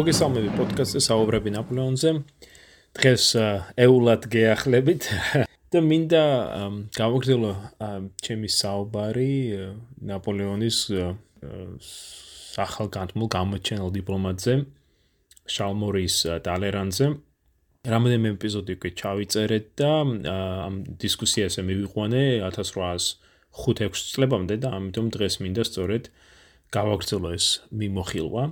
მოგესალმები პოდკასტზე საუბრები ნაპოლეონზე. დღეს ეულად გეახლებით და მინდა გავაგრძელო ჩემი საუბარი ნაპოლეონის სახელგანთმულ გამოჩენილ დიპლომატზე შალმორის ტალერანზე. რამოდენიმე ეპიზოდი უკვე ჩავიწერეთ და ამ დისკუსიაზე მივიყვანე 1805-6 წლებამდე და ამიტომ დღეს მინდა სწორედ გავაგრძელო ეს მიმოხილვა.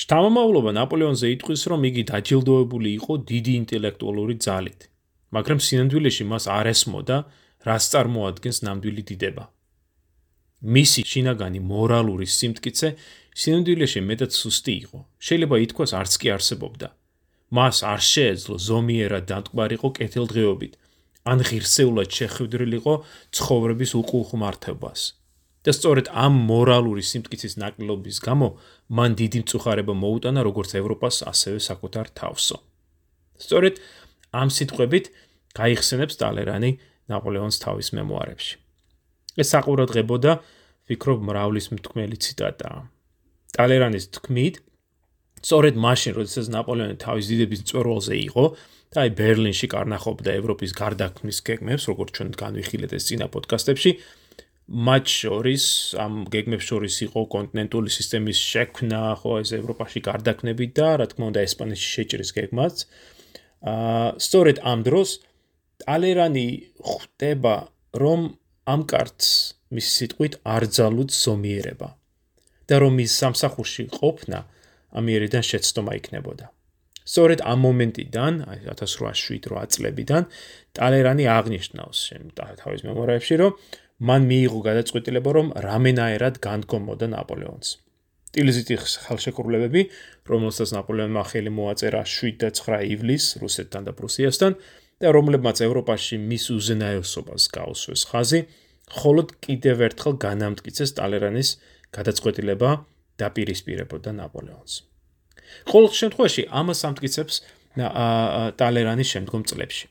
შთამომავლობა ნაპოლეონზე იტყვის, რომ იგი დაჯილდოებული იყო დიდი ინტელექტუალური ძალით, მაგრამ სინამდვილეში მას არ ესმოდა, რას წარმოადგენს ნამდვილი დიდება. მისი შინაგანი მორალური სიმტკიცე სინამდვილეში მეტად სუსტი იყო. შეიძლება ითქვას, არც კი არსებობდა. მას არ შეეძლო ზომიერად დათკვარიყო კეთილდღეობით, ან ღირსეულად შეხვდრილიყო ცხოვრების უკუღმართებას. და სწორედ ამ მორალური სიმტკიცის ნაკლობის გამო მან დიდი მწუხარება მოუტანა როგორც ევროპას, ასევე საკუთარ თავსო. სწორედ ამ სიტყვებით გაიხსენებს ტალერანი ნაპოლეონის თავის მემუარებში. ეს საყურადღებოდა, ვფიქრობ, მრავლის მთქმელი ციტატაა. ტალერანის თქმით, სწორედ მაშინ, როდესაც ნაპოლეონი თავის დიდების წვერვალზე იყო, და აი ბერლინში კარნახობდა ევროპის გარდაქმნის გეგმებს, როგორც ჩვენ განვიხილეთ ეს წინა პოდკასტებში, მათ შორის ამ გეგმებს შორის იყო კონტინენტური სისტემის შექმნა, ხო, ეს ევროპაში გარდაქმნები და რა თქმა უნდა ესპანეთში შეჭრის გეგმაც. აა სწორედ ამ დროს ტალერანი ხვდება, რომ ამ კარტს მის სიტყვით არ ძალუც ზომიერება და რომ ის სამსახურში ყოფნა ამიერიდან შეცდომა იქნებოდა. სწორედ ამ მომენტიდან, აი 1807-8 წლებიდან ტალერანი აღნიშნავს თავის მემორიებში, რომ მან მიიღო გადაწყვეტილება, რომ რამენაერად განდგომოდა ნაპოლეონს. ტილიზიტი ხალხშეკრულებები, რომელსაც ნაპოლეონმა ხელი მოაწერა 7 და 9 ივლისს რუსეთთან და პრუსიასთან და რომლებმაც ევროპაში მის უზენაესობას გაუსვეს ხაზი, ხოლოდ კიდევ ერთხელ განამტკიცეს ტალერანის გადაწყვეტილება დაპირისპირებოდა ნაპოლეონს. ყოველ შემთხვევაში ამას ამტკიცებს ტალერანის შემდგომ წლებში.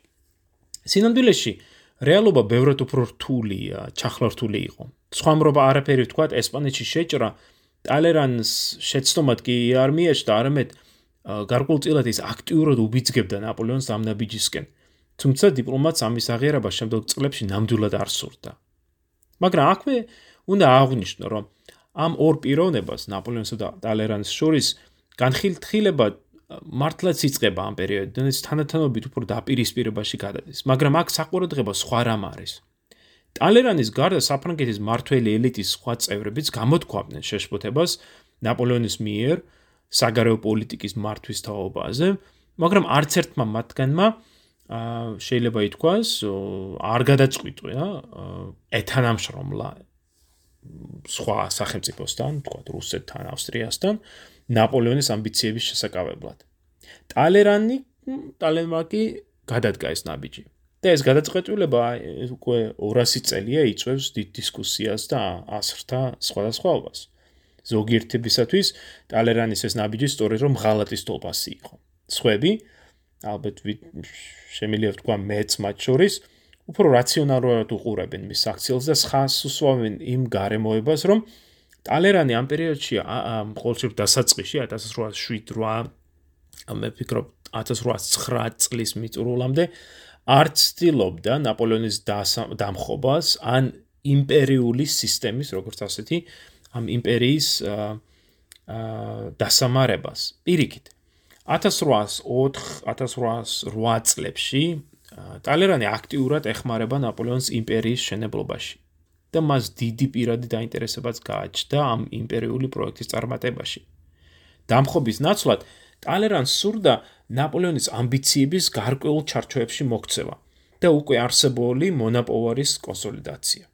სინამდვილეში რეალობა ბევრად უფრო რთულია, ჩახლართული იყო. სხვამრობა არაფერი თქვა ესპანეთში შეჭრა ტალერანს შეცდომად კი არ მიეჭდა, არამედ გარკვეულწილად ის აქტიურად უბიძგებდა ნაპოლეონს ამ ნაბიჯისკენ. თუმცა დიპლომატს ამის აღიარება შემდგომ წლებში ნამდვილად არ სურდა. მაგრამ აქვე უნდა აღვნიშნო, რომ ამ ორ პიროვნებას ნაპოლეონსა და ტალერანს შორის განხილთხილება მართლაც იწება ამ პერიოდიდან, ეს თანათანობით უფრო დაპირისპირებაში გადადის, მაგრამ აქ საყურადღება სხვა რამ არის. ტალერანის გარდა საფრანგეთის მართველი ელიტის სხვა წევრებიც გამოთქვამდნენ შეშფოთებას ნაპოლეონის მიერ საგარეო პოლიტიკის მართვის თაობაზე, მაგრამ არც ერთმა მათგანმა შეიძლება ითქვას, არ გადაწყვიტა ეთანამშრომლა სხვა სახელმწიფოსთან, თქვა რუსეთთან, ავსტრიასთან, ნაპოლეონის ამბიციების შესაკავებლად. ტალერანი ტალენმარკი გადადგა ეს ნაბიჯი. და ეს გადაწყვეტილება უკვე 200 წელია იწევს დიდ დისკუსიას და ასრთა სხვადასხვაობას. ზოგიერთებისათვის ტალერანის ეს ნაბიჯი სწორედ რომ ღალატის თოლპასი იყო. სხვები ალბათ შემიძლია ვთქვა მეც მათ შორის უფრო რაციონალურად უყურებენ მის აქციელს და ხას უსვამენ იმ გარემოებას რომ ტალერანი ამ პერიოდში ყოველშემთხვევაში დასაწყისში 1807-8 მე ვფიქრობ 1809 წლის მიწურულამდე არც ცდილობდა ნაპოლეონის დამხობას ან იმპერიული სისტემის როგორც ასეთი ამ იმპერიის დასამარებას. პირიქით 1804-1808 წლებში ტალერანი აქტიურად ეხმარება ნაპოლეონის იმპერიის შენებლობაში. და მას დიდი პირადი დაინტერესებაც გააჩნდა ამ იმპერიული პროექტის წარმატებაში. დამხობის ნაცვლად ტალერანს სურდა ნაპოლეონის ამბიციების გარკვეულ ჩარჩოებში მოქცევა და უკვე არსებული მონოპოლარის კონსოლიდაცია.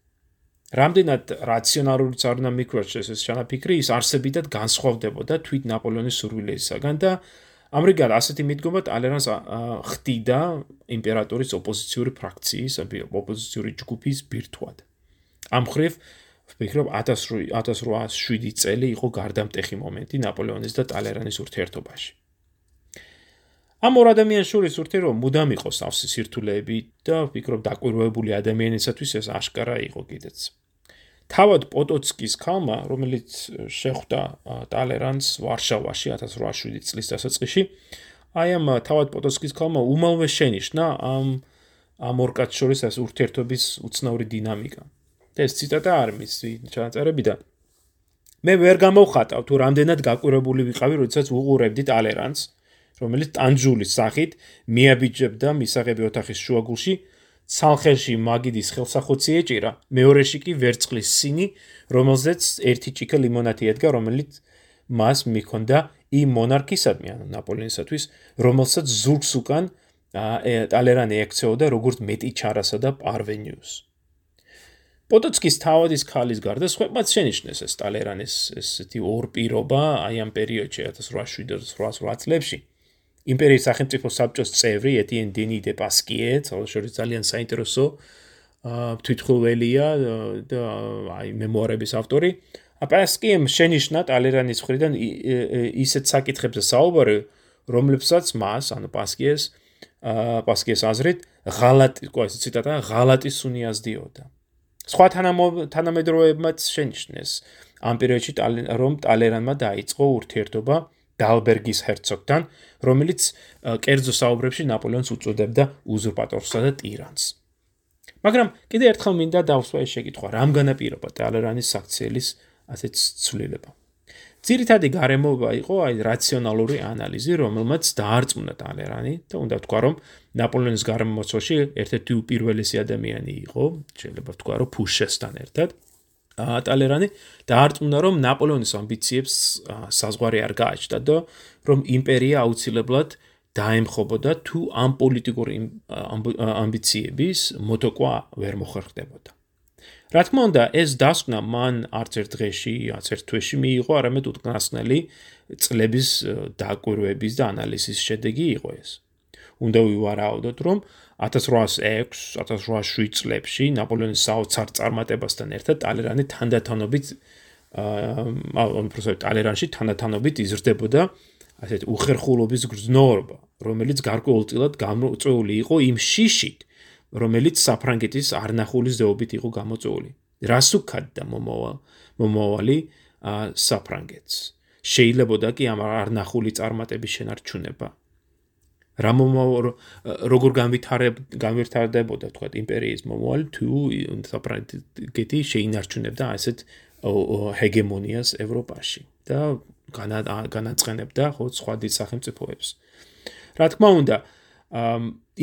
რამდენად რაციონალურიც არ უნდა მიკროჩეს ეს ჩანაფიქრი, ის არსებითად განსხვავდებოდა თვით ნაპოლეონის სურვილისაგან და ამრიგად ასეთი მიდგომა ტალერანს ხდიდა იმპერატორის ოპოზიციური ფრაქციის, ოპოზიციური ჯგუფის ბირთვად. ამ ხრივ ვფიქრობ 1807 წელი იყო გარდამტეხი მომენტი ნაპოლეონის და ტალერანის ურთიერთობაში. ამ ორ ადამიანის შორის ურთიერთობა მუდამ იყო სავსე სირთულეები და ვფიქრობ დაკვირვებული ადამიანისათვის ეს აშკარა იყო კიდეც. თავად პოტოცკის ქალმა, რომელიც შეხვდა ტალერანს ვარშავაში 1807 წლის დასაწყისში, აი ამ თავად პოტოცკის ქალმა უმალვე შენიშნა ამ ამ ორ კაც შორის ეს ურთიერთობის უცნაური დინამიკა. ეს ციტატა არ მის ჩანაწერებიდან. მე ვერ გამოვხატავ თუ რამდენად გაკვირებული ვიყავი, როდესაც უყურებდი ტალერანს, რომელიც ტანჯულის სახით მიაბიჯებდა მისაღები ოთახის შუაგულში ცალხელში მაგიდის ხელსახოცი ეჭირა, მეორეში კი ვერცხლის სინი, რომელზეც ერთი ჭიქა ლიმონათი ედგა, რომელიც მას მიქონდა იმ მონარქისადმი, ანუ ნაპოლეონისათვის, რომელსაც ზურგს უკან ტალერანი ექცეოდა როგორც მეტი ჩარასა და პარვენიუს. პოტოცკის თავადის ქალის გარდა სხვებმაც შენიშნეს ეს ტალერანის ესეთი ორ პირობა აი ამ პერიოდში 1807-1808 წლებში. იმპერიის სახელმწიფო საბჭოს წევრი ეტიენ დინი დე პასკიე, თორე ძალიან საინტერესო თვითხოველია და აი მემუარების ავტორი. აპასკიემ შენიშნა ტალერანის მხრიდან ისეთ საკითხებზე საუბარი, რომლებსაც მას, ანუ პასკიეს, პასკიეს აზრით, ღალატი, ყო ეს ციტატა, ღალატი სუნიაზდიოდა. სხვა თანამედროვეებმაც შენიშნეს ამ პერიოდში რომ ტალერანმა დაიწყო ურთიერთობა დალბერგის ჰერცოგთან, რომელიც კერძო საუბრებში ნაპოლეონს უწოდებდა უზურპატორსა და ტირანს. მაგრამ კიდევ ერთხელ მინდა დავსვა ეს შეკითხვა, რამ განაპირობა ტალერანის საქციელის ასეთ ცვლილება. ძირითადი გარემოება იყო აი რაციონალური ანალიზი, რომელმაც დაარწმუნა ტალერანი და უნდა ვთქვა, რომ ნაპოლეონის გარემოცვაში ერთ-ერთი უპირველესი ადამიანი იყო, შეიძლება ვთქვა, რომ ფუშესთან ერთად. ტალერანი დაარწმუნა რომ ნაპოლეონის ამბიციებს საზღვარი არ გააჩნდა და რომ იმპერია აუცილებლად დაემხობოდა თუ ამ პოლიტიკური ამბიციების მოტოկვა ვერ მოხერხდებოდა. რა თქმა უნდა, ეს დასკვნა მან არც ერთ დღეში, არც ერთ თვეში მიიღო, არამედ უკანასკნელი წლების დაკვირვების და ანალიზის შედეგი იყო ეს. უნდა ვივარაუდოთ, რომ 1806-1807 წლებში ნაპოლეონის საოცარ წარმატებასთან ერთად ტალერანი თანდათანობით აა ანუ პროსე ტალერანში თანდათანობით იზრდებოდა ასეთ უხერხულობის გრძნობა, რომელიც გარკვეულწილად გამოწვეული იყო იმ შიშით, რომელიც საფრანგეთის არნახულის ზეობით იყო გამოწვეული. რას უკადდა მომავალ მომავალი საფრანგეთს? შეიძლებოდა კი ამ არნახული წარმატების შენარჩუნება. რა მომავალ როგორ განვითარებ განვითარდებოდა თქვა იმპერიის მომავალი თუ საფრანგეთი შეინარჩუნებდა ასეთ ჰეგემონიას ევროპაში და განაცხენებდა ხო სხვა დიდ სახელმწიფოებს რა თქმა უნდა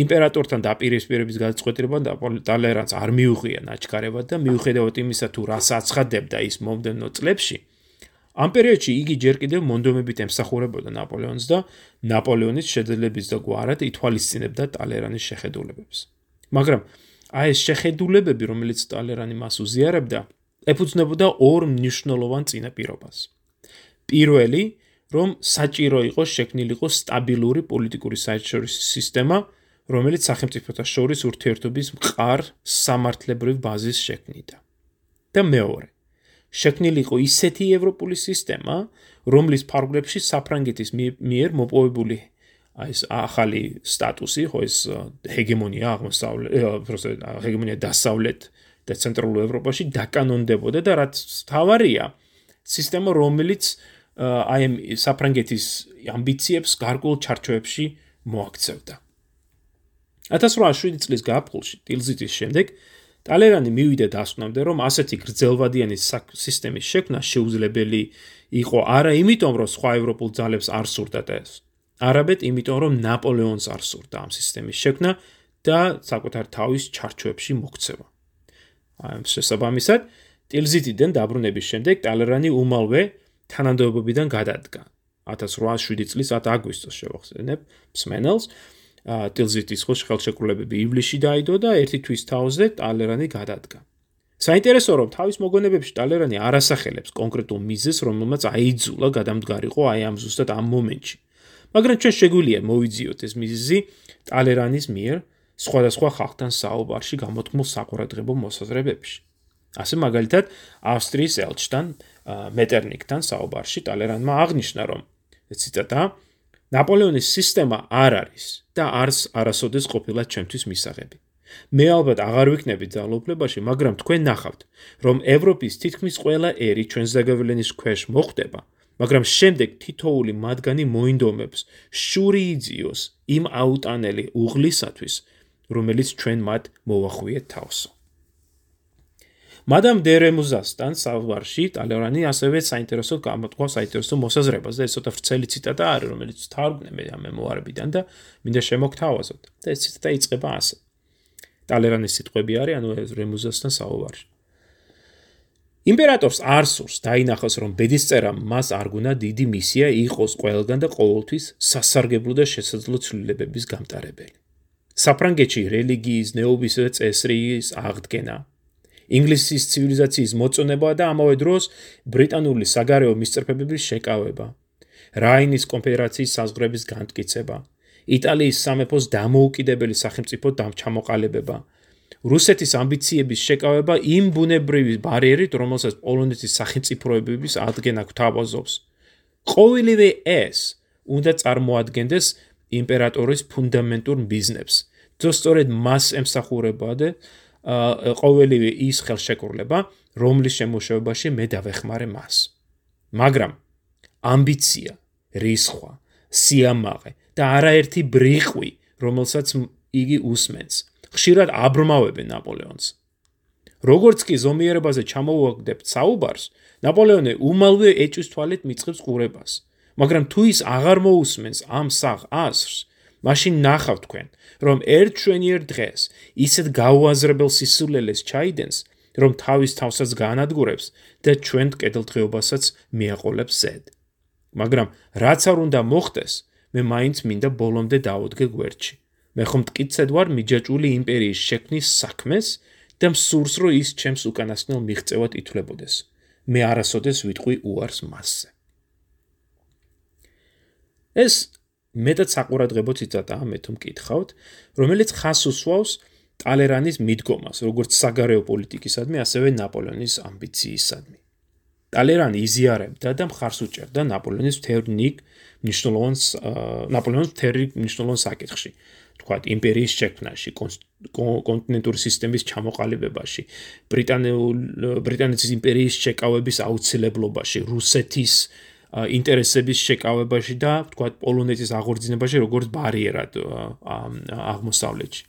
იმპერატორთან დაპირისპირების გადაწყვეტილება და ტალერანს არ მიუღია ნაჩქარებად და მიუხედავად იმისა თუ რას აცხადებდა ის მომდენო წლებში ამ პერიოდში იგი ჯერ კიდევ მონდომებით ემსახურებოდა ნაპოლეონს და ნაპოლეონის შეძლების და გვარად ითვალისწინებდა ტალერანის შეხედულებებს. მაგრამ აი ეს შეხედულებები, რომელიც ტალერანი მას უზიარებდა, ეფუძნებოდა ორ მნიშვნელოვან წინაპირობას. პირველი, რომ საჭირო იყო შექმნილიყო სტაბილური პოლიტიკური საერთაშორისო სისტემა, რომელიც სახელმწიფოთა შორის ურთიერთობის მყარ სამართლებრივ ბაზისს შექმნიდა. და მეორე, შექმნილიყო ისეთი ევროპული სისტემა, რომლის ფარგლებში საფრანგეთის მიერ მოპოვებული ეს ახალი სტატუსი, ხო ეს ჰეგემონია აღმოსავლეთ, პროსე ჰეგემონია დასავლეთ და ცენტრალურ ევროპაში დაკანონდებოდა და რაც თავარია სისტემა რომელიც აი ამ საფრანგეთის ამბიციებს გარკვეულ ჩარჩოებში მოაქცევდა. 1807 წლის გაფრთხილში ტილზიტის შემდეგ ტალერანი მივიდა დასკვნამდე, რომ ასეთი გრძელვადიანი სისტემის შექმნა შეუძლებელი იყო არა იმიტომ, რომ სხვა ევროპულ ძალებს არ სურდათ ეს, არამედ იმიტომ, რომ ნაპოლეონს არ სურდა ამ სისტემის შექმნა და საკუთარ თავის ჩარჩოებში მოქცევა. აი ამ შესაბამისად, ტილზიტიდან დაბრუნების შემდეგ ტალერანი უმალვე თანამდებობიდან გადადგა. 1807 წლის 10 აგვისტოს შევახსენებ მსმენელს. ტილზიტის ხო ხელშეკრულებები ივლისში დაიდო და ერთი თვის თავზე ტალერანი გადადგა. საინტერესო რომ თავის მოგონებებში ტალერანი არასახელებს კონკრეტულ მიზეზს, რომელმაც აიძულა გადამდგარიყო აი ამ ზუსტად ამ მომენტში. მაგრამ ჩვენ შეგვიძლია მოვიძიოთ ეს მიზეზი ტალერანის მიერ სხვადასხვა ხალხთან საუბარში გამოთქმულ საყურადღებო მოსაზრებებში. ასე მაგალითად, ავსტრიის ელჩთან მეტერნიკთან საუბარში ტალერანმა აღნიშნა, რომ ციტატა ნაპოლეონის სისტემა არ არის და არც არასოდეს ყოფილა ჩემთვის მისაღები. მე ალბათ აღარ ვიქნები ძალაუფლებაში, მაგრამ თქვენ ნახავთ, რომ ევროპის თითქმის ყველა ერი ჩვენს ზეგავლენის ქვეშ მოხვდება, მაგრამ შემდეგ თითოული მათგანი მოინდომებს შური იძიოს იმ აუტანელი უღლისათვის, რომელიც ჩვენ მათ მოვახვიეთ თავს. მადამ დერემუზასთან სავარში ტალერანი ასევე საინტერესო გამოთქვა საინტერესო მოსაზრებას და ეს ცოტა ვრცელი ციტატა არის რომელიც თარგმნე მე ამ მემუარებიდან და მინდა შემოგთავაზოთ და ეს ციტატა იწყება ასე. ტალერანის სიტყვები არის ანუ რემუზასთან საუბარში იმპერატორს არ სურს დაინახოს რომ ბედისწერა მას არ გუნა დიდი მისია იყოს ყველგან და ყოველთვის სასარგებლო და შესაძლო ცვლილებების გამტარებელი. საფრანგეთში რელიგიის ნეობის წესრიგის აღდგენა ინგლისის ცივილიზაციის მოწონება და ამავე დროს ბრიტანული საგარეო მისწრფებების შეკავება, რაინის კონფედერაციის საზღვრების განმტკიცება, იტალიის სამეფოს დამოუკიდებელი სახელმწიფო დამჩამოყალიბება, რუსეთის ამბიციების შეკავება იმ ბუნებრივი ბარიერით, რომელსაც პოლონეთის სახელმწიფოების ადგენა გვთავაზობს. ყოველივე ეს უნდა წარმოადგენდეს იმპერატორის ფუნდამენტურ ბიზნესს. ზუსტად მას ემსახურება და ყოველივე ის ხელშეკრულება, რომლის შემოშევებაში მე დავეხმარე მას. მაგრამ ამბიცია, რისხვა, სიამაყე და არაერთი ბრიყვი, რომელსაც იგი უსმენს, ხშირად აბრმავებენ ნაპოლეონს. როგორც კი ზომიერებაზე ჩამოვაგდებთ საუბარს, ნაპოლეონე უმალვე ეჭვის თვალით მიწყებს ყურებას, მაგრამ თუ ის აღარ მოусმენს ამ საღ ასრს, მაშინ ნახავ თქვენ, რომ ერთ ჩვენიერ დღეს ისეთ გაუაზრებელ სისულელეს ჩაიდენს, რომ თავის თავსაც განადგურებს და ჩვენთ კეთილდღეობასაც მიაყოლებს ზედ. მაგრამ რაც არ უნდა მოხდეს, მე მაინც მინდა ბოლომდე დავოდგე გვერდში. მე ხომ მткиცედ ვარ მიჯაჭული იმპერიის შექმნის საქმეს და მსურს რომ ის ჩემს უკანასკნელ მიღწევად ითვლებოდეს. მე არასოდეს ვიტყვი უარს მასზე. ეს მეტად საყურადღებო ციტატაა მე თუ მკითხავთ, რომელიც ხას უსვავს ტალერანის მიდგომას, როგორც საგარეო პოლიტიკისადმი, ასევე ნაპოლეონის ამბიციისადმი. ტალერანი იზიარებდა და მხარს უჭერდა ნაპოლეონის თერნიკ ნიშნულოვანს ნაპოლეონის თერნიკ ნიშნულოვან საკითხში. თქვათ იმპერიის შექმნაში, კონტინენტური სისტემის ჩამოყალიბებაში, ბრიტანულ ბრიტანეთის იმპერიის შეკავების აუცილებლობაში, რუსეთის ინტერესების შეკავებაში და თქვათ პოლონეთის აღორძინებაში როგორც ბარიერად აღმოსავლეთში.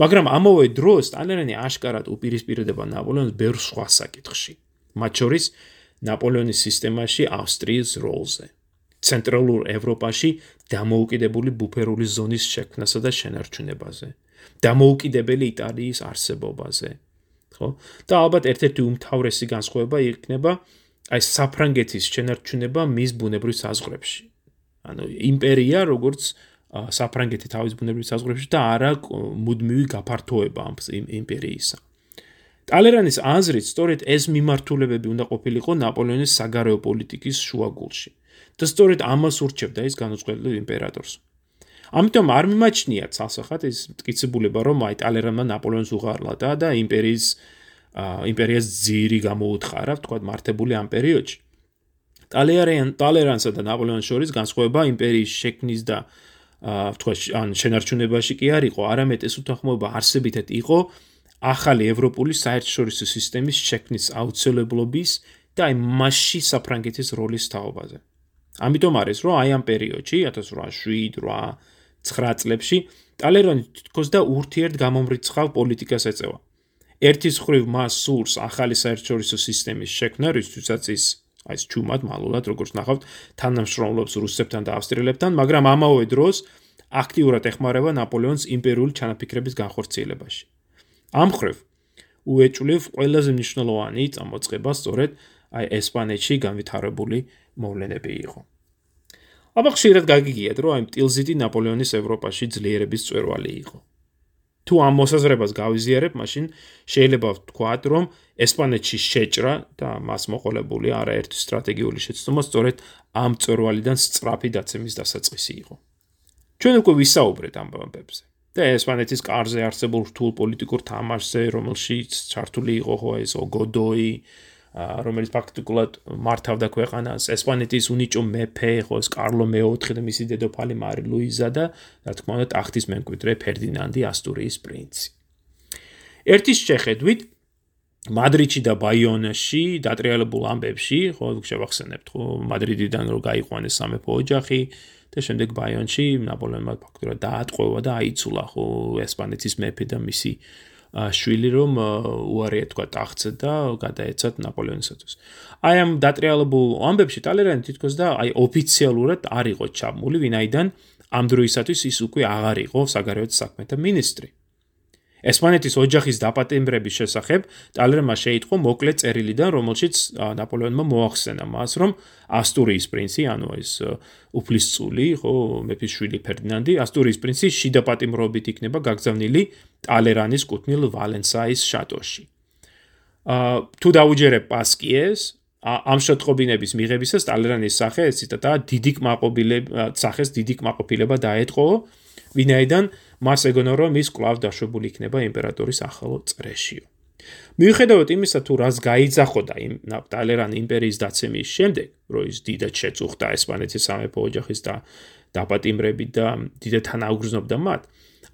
მაგრამ ამავე დროს ტალერანი აშკარად უპირისპირდება ნაპოლეონის ბევრ სხვა საკითხში. მათ შორის ნაპოლეონის სისტემაში ავსტრიის როლზე, ცენტრალურ ევროპაში დამოუკიდებელი ბუფერული ზონის შექმნასა და შენარჩუნებაზე, დამოუკიდებელი იტალიის არსებობაზე. ხო? და ალბათ ერთ-ერთი უმთავრესი განსხვავება იქნება აი საფრანგეთის შენარჩუნება მის ბუნებრივ საზღვრებში. ანუ იმპერია როგორც საფრანგეთი თავის ბუნებრივ საზღვრებში და არა მუდმივი გაფართოება ამ იმპერიისა. ტალერანის აზრით, სწორედ ეს მიმართულებები უნდა ყოფილიყო ნაპოლეონის საგარეო პოლიტიკის შუაგულში. და სწორედ ამას ურჩევდა ის განუწყვეტლივ იმპერატორს. ამიტომ არ მიმაჩნია ცალსახად ეს მტკიცებულება, რომ აი ტალერანმა ნაპოლეონს უღარლა და და იმპერიის იმპერიას ძირი გამოუთხარა, თქვა მართებული ამ პერიოდში. ტალერიან ტალერანსა და ნაპოლეონის შორის განსხვავება იმპერიის შექმნის და თქვა ან შენარჩუნებაში კი არ იყო, არამედ ეს უთანხმოება არსებითად იყო ახალი ევროპული საერთაშორისო სისტემის შექმნის აუცილებლობის და აი მასში საფრანგეთის როლის თაობაზე. ამიტომ არის, რომ აი ამ პერიოდში 1807-8 წლებში ტალერანი თქოს და ურთიერთ გამომრიცხავ პოლიტიკას ეწევა. ერთის ხრივ მას სურს ახალი საერთაშორისო სისტემის შექმნა, რისთვისაც ის აი ეს ჩუმად მალულად როგორც ნახავთ, თანამშრომლობს რუსებთან და ავსტრიელებთან, მაგრამ ამავე დროს აქტიურად ეხმარება ნაპოლეონის იმპერიული ჩანაფიქრების განხორციელებაში. ამ ხრივ უეჭვლივ ყველაზე მნიშვნელოვანი წამოწყება სწორედ აი ესპანეთში განვითარებული მოვლენები იყო. აბა ხშირად გაგიგიათ, რომ აი ტილზიტი ნაპოლეონის ევროპაში ძლიერების წვერვალი იყო. თუ ამ მოსაზრებას გავიზიარებ, მაშინ შეიძლება ვთქვათ, რომ ესპანეთში შეჭრა და მას მოყოლებული არაერთი სტრატეგიული შეცდომა სწორედ ამ წორვალიდან სწრაფი დაცემის დასაწყისი იყო. ჩვენ უკვე ვისაუბრეთ ამ ამბებზე. და ესპანეთის კარზე არსებულ რთულ პოლიტიკურ თამაშზე, რომელშიც ჩართული იყო ხო ეს ოგოდოი, რომელიც ფაქტიკულად მართავდა ქვეყანას ესპანეთის უნიჭო მეფე ხო ეს კარლო მეოთხე და მისი დედოფალი მარი ლუიზა და რა თქმა უნდა ტახტის მემკვიდრე ფერდინანდი ასტურიის პრინცი. ერთის შეხედვით მადრიდში და ბაიონაში დატრიალებულ ამბებში, ხო, შევახსენებთ, ხო, მადრიდიდან რო გაიყვანეს სამეფო ოჯახი და შემდეგ ბაიონში ნაპოლეონმა ფაქტურად დაატყვევა და აიცულა, ხო, ესპანეთის მეფე და მისი შვილი რომ უარია თქვა ტახტზე და გადაეცათ ნაპოლეონისათვის. აი ამ დატრიალებულ ამბებში ტალერანი თითქოს და აი ოფიციალურად არ იყო ჩამული, ვინაიდან ამ დროისათვის ის უკვე აღარ იყო საგარეო საქმეთა მინისტრი. ესპანეთის ოჯახის დაპატიმრების შესახებ ტალერმა შეიტყო მოკლე წერილიდან, რომელშიც ნაპოლეონმა მოახსენა მას, რომ ასტურიის პრინცი, ანუ ეს უფლისწული, ხო, მეფის შვილი ფერდინანდი, ასტურიის პრინცი შიდა პატიმრობით იქნება გაგზავნილი ტალერანის კუთვნილ ვალენსაის შატოში. აა თუ დაუჯერებ პასკიეს, ამ შეტყობინების მიღებისას ტალერანის სახე, ეს ციტატა, დიდი კმაყოფილება, სახეს დიდი კმაყოფილება დაეთყო, ვინაიდან მას ეგონა რომ ის კლავ დაშვებული იქნება იმპერატორის ახალ წრეშიო. მიუხედავად იმისა, თუ რას გაიძახოდა იმ ტალერან იმპერიის დაცემის შემდეგ, რომ ის დიდად შეწუხდა ესპანეთის სამეფო ოჯახის და დაპატიმრებით და დიდად თანაუგრძნობდა მათ,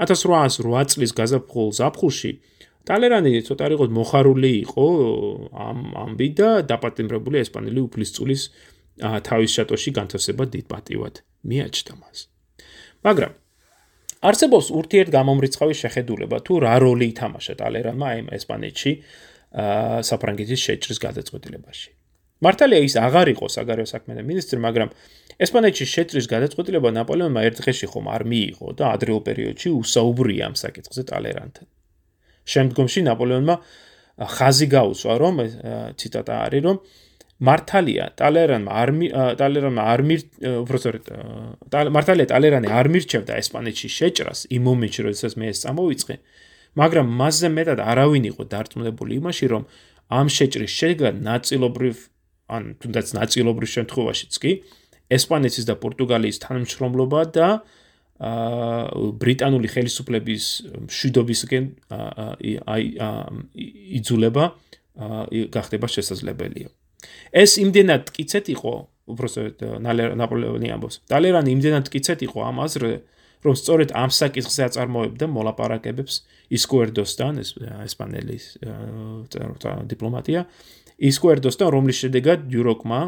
1808 წლის გაზაფხულ ზაფხულში ტალერანი ცოტა რიყოთ მოხარული იყო ამ ამბი და დაპატიმრებული ესპანელი უფლისწულის თავის შატოში განთავსება დიდ პატივად მიაჩნდა მას. მაგრამ არსებობს ურთიერთგამომრიცხავი შეხედულება თუ რა როლი ითამაშა ტალერანმა აი ესპანეთში საფრანგეთის შეჭრის გადაწყვეტილებაში. მართალია ის აღარ იყო საგარეო საქმეთა მინისტრი, მაგრამ ესპანეთში შეჭრის გადაწყვეტილება ნაპოლეონმა ერთ დღეში ხომ არ მიიღო და ადრეულ პერიოდში უსაუბრია ამ საკითხზე ტალერანთან. შემდგომში ნაპოლეონმა ხაზი გაუსვა, რომ ციტატა არის, რომ მართალია ტალერანმა არ ტალერანმა არ მი უბრალოდ მართალია ტალერანი არ მირჩევდა ესპანეთში შეჭრას იმ მომენტში როდესაც მე ეს წამოვიწყე მაგრამ მასზე მეტად არავინ იყო დარწმუნებული იმაში რომ ამ შეჭრის შეგა ნაწილობრივ ან თუნდაც ნაწილობრივ შემთხვევაშიც კი ესპანეთის და პორტუგალიის თანამშრომლობა და ბრიტანული ხელისუფლების მშვიდობისკენ აი იძულება გახდება შესაძლებელია ეს იმდენად ტკიცეთ იყო, უბრალოდ ნაპოლეონი ამბობს. ტალერანი იმდენად ტკიცეთ იყო ამ აზრზე, რომ სწორედ ამ საკითხზე აწარმოებდა მოლაპარაკებებს ისკუერდოსთან, ეს ესპანელის დიპლომატია, ისკუერდოსთან, რომლის შედეგად დიუროკმა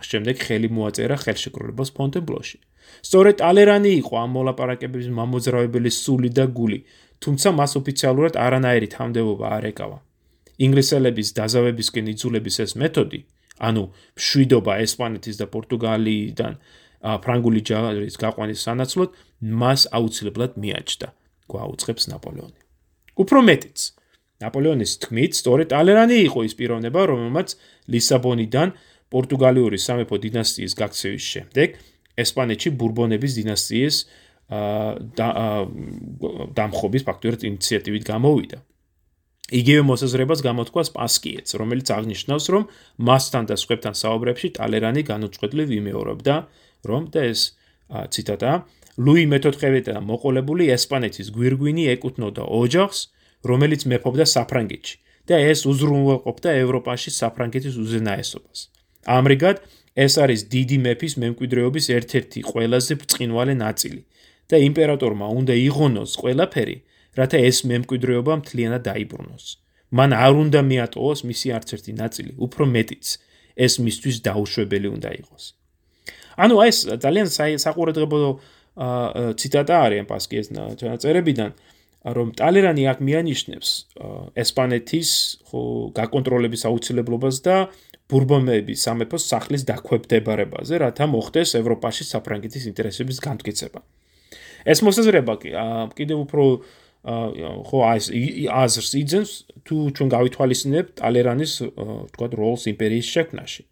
შემდეგ ხელი მოაწერა ხელშეკრულებას ფონტენბლოში. სწორედ ტალერანი იყო ამ მოლაპარაკებების მამოძრავებელი სული და გული, თუმცა მას ოფიციალურად არანაირი თანამდებობა არ ეკავა. ინგლისელების დაზავებისკენ იძულების ეს მეთოდი, ანუ მშვიდობა ესპანეთის და პორტუგალიიდან ფრანგული ჯარის გაყვანის სანაცვლოდ, მას აუცილებლად მიაჩნდა, გვაუწყებს ნაპოლეონი. უფრო მეტიც, ნაპოლეონის თქმით, სწორედ ალერანი იყო ის პიროვნება, რომელმაც ლისაბონიდან პორტუგალიური სამეფო დინასტიის გაქცევის შემდეგ ესპანეთში ბურბონების დინასტიის დამხობის ფაქტურად ინიციატივით გამოვიდა. იგივე მოსაზრებას გამოთქვა სპასკიეც, რომელიც აღნიშნავს, რომ მასთან და სხვებთან საუბრებში ტალერანი განუწყვეტლივ იმეორებდა, რომ და ეს ციტატა ლუი მე-14-დან მოყოლებული ესპანეთის გვირგვინი ეკუთვნოდა ოჯახს, რომელიც მეფობდა საფრანგეთში და ეს უზრუნველყოფდა ევროპაში საფრანგეთის უზენაესობას. ამრიგად, ეს არის დიდი მეფის მემკვიდრეობის ერთ-ერთი ყველაზე ბრწყინვალე ნაწილი და იმპერატორმა უნდა იღონოს ყველაფერი, რათა ეს მემკვიდრეობა მთლიანად დაიბრუნოს. მან არ უნდა მიატოვოს მისი არც ერთი ნაწილი, უფრო მეტიც, ეს მისთვის დაუშვებელი უნდა იყოს. ანუ ეს ძალიან საყურადღებო ციტატა არის პასკიეს წერებიდან, რომ ტალერანი აქ მიანიშნებს ესპანეთის ხო გაკონტროლების აუცილებლობას და ბურბონების სამეფოს სახლის დაქვეპდებარებაზე, რათა მოხდეს ევროპაში საფრანგეთის ინტერესების განმტკიცება. ეს მოსაზრება კი კიდევ უფრო ხო ეს აზრს იძენს თუ ჩვენ გავითვალისწინებთ ტალერანის თქვა როლს იმპერიის შექმნაში.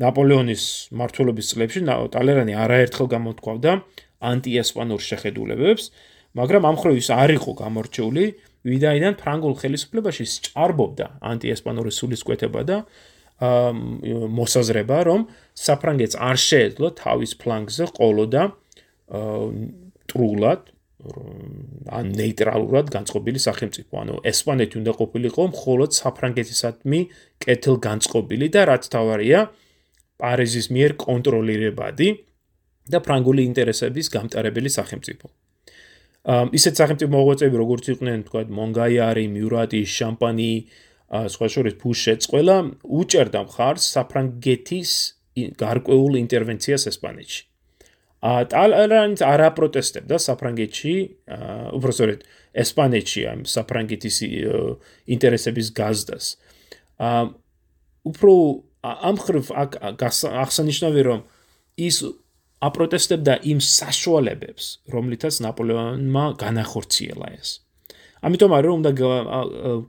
ნაპოლეონის მმართველობის წლებში ტალერანი არაერთხელ გამოთქვავდა ანტიესპანურ შეხედულებებს, მაგრამ ამ ხრივ ის არ იყო გამორჩეული, ვიდაიდან ფრანგულ ხელისუფლებაში სჭარბობდა ანტიესპანური სულისკვეთება და მოსაზრება, რომ საფრანგეთს არ შეეძლო თავის ფლანგზე ყოლოდა ტრულად ან ნეიტრალურად განწყობილი სახელმწიფო. ანუ ესპანეთი უნდა ყოფილიყო მხოლოდ საფრანგეთისადმი კეთილ განწყობილი და რაც თავარია პარიზის მიერ კონტროლირებადი და ფრანგული ინტერესების გამტარებელი სახელმწიფო. ისეთ სახელმწიფო მოღვაწეები როგორც იყვნენ თქვა მონგაიარი, მიურატი, შამპანი, სხვა შორის ფუშეც ყველა უჭერდა მხარს საფრანგეთის გარკვეულ ინტერვენციას ესპანეთში. ა ტალერანს არ აპროტესტებდა საფრანგეთში, უბრალოდ ესპანეთში ამ საფრანგეთის ინტერესების გაზდას. ა უფრო ამ ხრივ აღსანიშნავია რომ ის აპროტესტებდა იმ საშუალებებს, რომლითაც ნაპოლეონმა განახორციელა ეს. ამიტომ რომ უნდა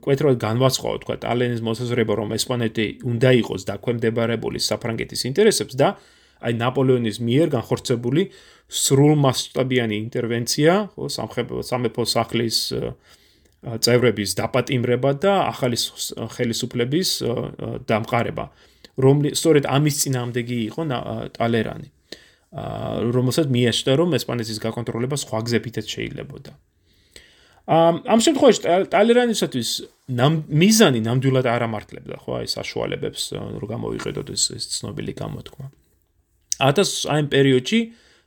კვეთრად განვაცხო თქვა ტალენის მოსაზრება რომ ესპანეთი უნდა იყოს დაქვემდებარებული საფრანგეთის ინტერესებს და აი ნაპოლეონის მიერ განხორციელებული სრულმასშტაბიანი ინტერვენცია, ხო, სამეფო სახლის წევრების დაპატიმრება და ახალი ხელისუფლების დამყარება, რომლის სწორედ ამის წინამდეგი იყო ტალერანი. რომელსაც მიეშდა რომ ესპანეთის გაკონტროლება სხვა გზებითაც შეიძლებოდა. ამ შემთხვევაში ტალერანისათვის მიზანი ნამდვილად არ ამართლებდა ხო აი საშუალებებს რომ გამოვიყედოთ ეს ეს ცნობილი გამოთქმა. 1000 აი პერიოდში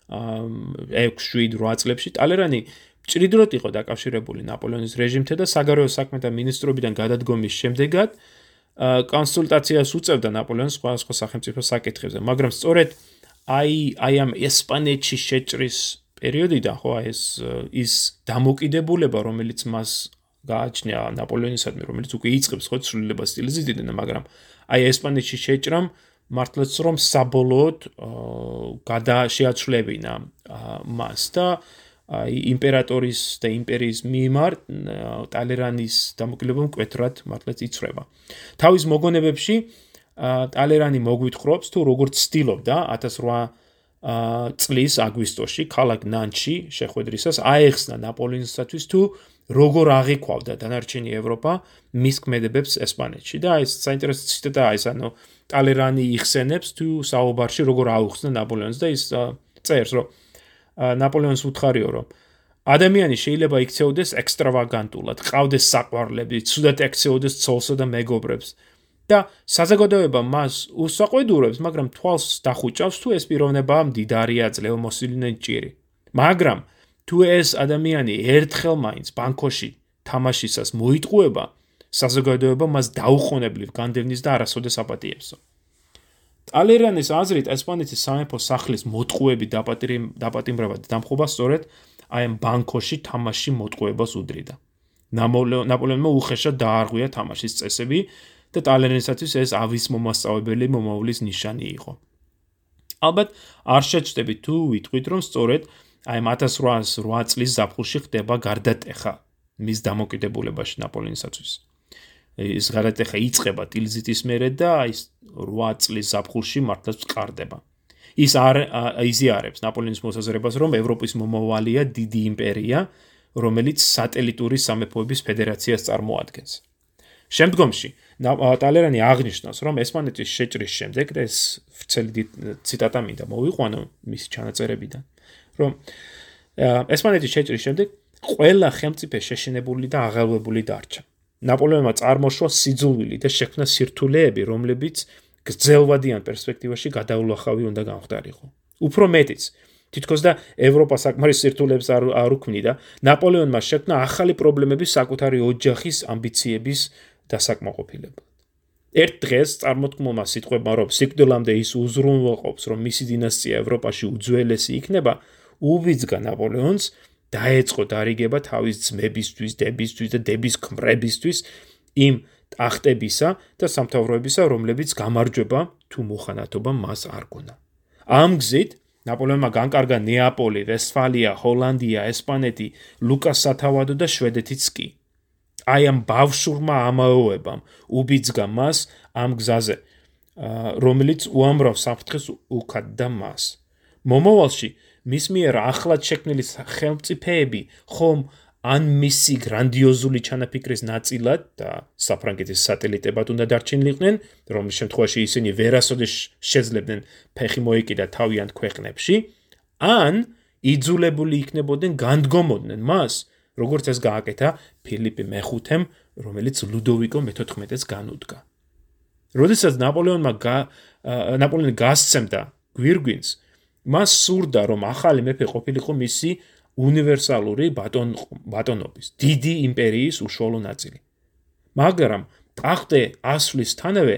6-7 წლებში ტალერანი ჭრიდროთ იყო დაკავშირებული ნაპოლეონის რეჟიმთან და საგარეო საქმეთა მინისტრობიდან გადადგომის შემდეგად კონსულტაციას უწევდა ნაპოლეონს სხვა სხვა სახელმწიფო საკითხებზე, მაგრამ სწორედ აი აი ამ ესპანეთში შეჭრის პერიოდიდან ხო ეს ის დამოკიდებულება რომელიც მას გააჩნია ნაპოლეონისადმი რომელიც უკვე იწყებს ხო ცვლილებას სტილიზიდან მაგრამ აი ესპანეთში შეჭრამ მართლაც რომ საბოლოოდ გადაშეაცვლებინა მას და აი იმპერატორის და იმპერიის მიმართ ტალერანის დამოკიდებულება მკვეთრად მართლაც იწრება თავის მოგონებებში ტალერანი მოგვითხრობს თუ როგორც ცდილობდა 1800 წლის აგვისტოში ქალაქ ნანჩი შეხვედრისას აეხსნა ნაპოლეონისათვის თუ როგორ აღიქვავდა დანარჩენი ევროპა მის ქმედებებს ესპანეთში. და ეს საინტერესო ციტატაა ეს ანუ ტალერანი იხსენებს თუ საუბარში როგორ აუხსნა ნაპოლეონს და ის წერს რომ ნაპოლეონს უთხარიო რომ ადამიანი შეიძლება იქცეოდეს ექსტრავაგანტულად, ყავდეს საყვარლები, ცუდად ექცეოდეს ცოლსა და მეგობრებს, და საზოგადოება მას უსაყვედურებს, მაგრამ თვალს დახუჭავს თუ ეს პიროვნება მდიდარია ძლევმოსილნე ჭირი. მაგრამ თუ ეს ადამიანი ერთხელ მაინც ბანკოში თამაშისას მოიტყუება, საზოგადოება მას დაუყოვნებლივ განდევნის და არასოდეს აპატიებსო. ტალერანის აზრით ესპანეთის სამეფო სახლის მოტყუები დაპატიმრება და დამხობა სწორედ აი ამ ბანკოში თამაში მოტყუებას უდრიდა. ნაპოლეონმა უხეშად დაარღვია თამაშის წესები და ტალერენისათვის ეს ავის მომასწავებელი მომავლის ნიშანი იყო. ალბათ არ შეჭდები თუ ვიტყვით რომ სწორედ აი 1808 წლის ზაფხულში ხდება გარდატეხა მის დამოკიდებულებაში ნაპოლეონისათვის. ეს გარდატეხა იწყება ტილზიტის მერე და აი 8 წლის ზაფხულში მართლაც ყარდება. ის არ იზიარებს ნაპოლეონის მოსაზრებას რომ ევროპის მომავალია დიდი იმპერია, რომელიც სატელიტური სამეფოების ფედერაციას წარმოადგენს. შემდგომში ტალერანი აღნიშნავს, რომ ესპანეთის შეჭრის შემდეგ ეს ვრცელი ციტატა მინდა მოვიყვანო მის ჩანაწერებიდან, რომ ესპანეთის შეჭრის შემდეგ ყველა ხელმწიფე შეშინებული და აღელვებული დარჩა. ნაპოლეონმა წარმოშვა სიძულვილი და შექმნა სირთულეები, რომლებიც გრძელვადიან პერსპექტივაში გადაულახავი უნდა გამხდარიყო. უფრო მეტიც, თითქოს და ევროპა საკმარის სირთულეებს არ არ უქმნიდა, ნაპოლეონმა შექმნა ახალი პრობლემები საკუთარი ოჯახის ამბიციების დასაკმაყოფილებლად. ერთ დღეს წარმოთქმულმა სიტყვებმა რომ სიკვდილამდე ის უზრუნველყოფს რომ მისი დინასტია ევროპაში უძველესი იქნება, უბიძგა ნაპოლეონს დაეწყო დარიგება თავის ძმებისთვის, დებისთვის და დების ქმრებისთვის იმ ტახტებისა და სამთავროებისა, რომლებიც გამარჯვება თუ მოხანათობა მას არ გონა. ამ გზით ნაპოლეონმა განკარგა ნეაპოლი, ვესტფალია, ჰოლანდია, ესპანეთი, ლუკას სათავადო და შვედეთიც კი. აი ამ ბავშვურმა ამაოებამ უბიძგა მას ამ გზაზე რომელიც უამრავ საფრთხეს უკადდა მას მომავალში მის მიერ ახლად შექმნილი ხელმწიფეები ხომ ან მისი გრანდიოზული ჩანაფიქრის ნაწილად და საფრანგეთის სატელიტებად უნდა დარჩენილიყვნენ, რომლის შემთხვევაში ისინი ვერასოდეს შეძლებდნენ ფეხი მოეკიდა თავიანთ ქვეყნებში, ან იძულებული იქნებოდნენ განდგომოდნენ მას, როგორც ეს გააკეთა ფილიპე მე-5-ემ, რომელიც ლუდოვიკო მე-14-ს განუდგა. როდესაც ნაპოლეონმა ნაპოლეონი გასცემდა გვირგვინს, მას სურდა, რომ ახალი მეფე ყოფილიყო მისი უნივერსალური ბატონ ბატონობის, დიდი იმპერიის უშუალო ნაწილი. მაგრამ ტახტე ასვლისთანავე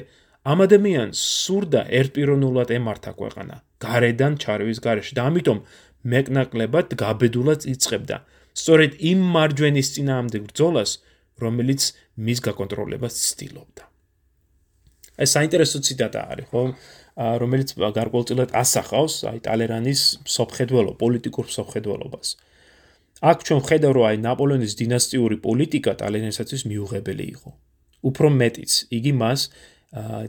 ამ ადამიანს სურდა ერთპიროვნულად ემართა ქვეყანა, გარედან ჩარევის გარეშე და ამიტომ მეკნაკლებად გაბედულად იწყებდა. სწორედ იმ მარჯვენის წინააღმდეგ ბრძოლას, რომელიც მის გაკონტროლებას ცდილობდა. ეს საინტერესო ციტატა არის, ხო? რომელიც გარკვეულწილად ასახავს აი ტალერანის სოფხედველო, პოლიტიკურ სოფხედველობას. აქ ჩვენ ხედავ რომ აი ნაპოლეონის დინასტიური პოლიტიკა ტალერანისათვის მიუღებელი იყო. უფრო მეტიც, იგი მას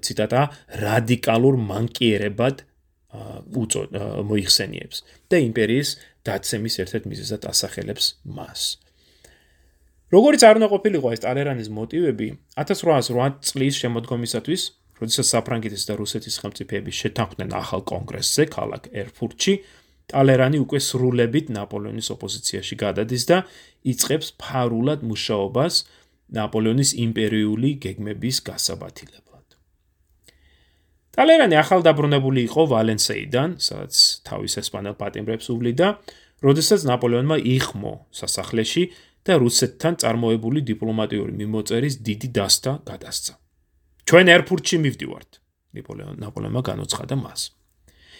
ციტატა რადიკალურ მანკიერებად უწო მოიხსენიებს და იმპერიის დაცემის ერთ-ერთ მიზეზად ასახელებს მას. როგორც არ უნდა ყოფილიყო ეს ტალერანის მოტივები 1808 წლის შემოდგომისათვის როდესაც საფრანგეთის და რუსეთის ხელმწიფეები შეთანხმდნენ ახალ კონგრესზე ქალაქ ერფურტში, ტალერანი უკვე სრულებით ნაპოლეონის ოპოზიციაში გადადის და იწყებს ფარულად მუშაობას ნაპოლეონის იმპერიული გეგმების გასაბათილებლად. ტალერანი ახალ დაბრუნებული იყო ვალენსიიდან, სადაც თავის ესპანელ პატიმრებს უვლიდა, როდესაც ნაპოლეონმა იხმო სასახლეში და რუსეთთან წარმოებული დიპლომატიური მიმოწერის დიდი დასთა გადასცა. ჩვენ ერფურტში მივდივართ. ნაპოლეონ ნაპოლეონმა განოცხადა მას.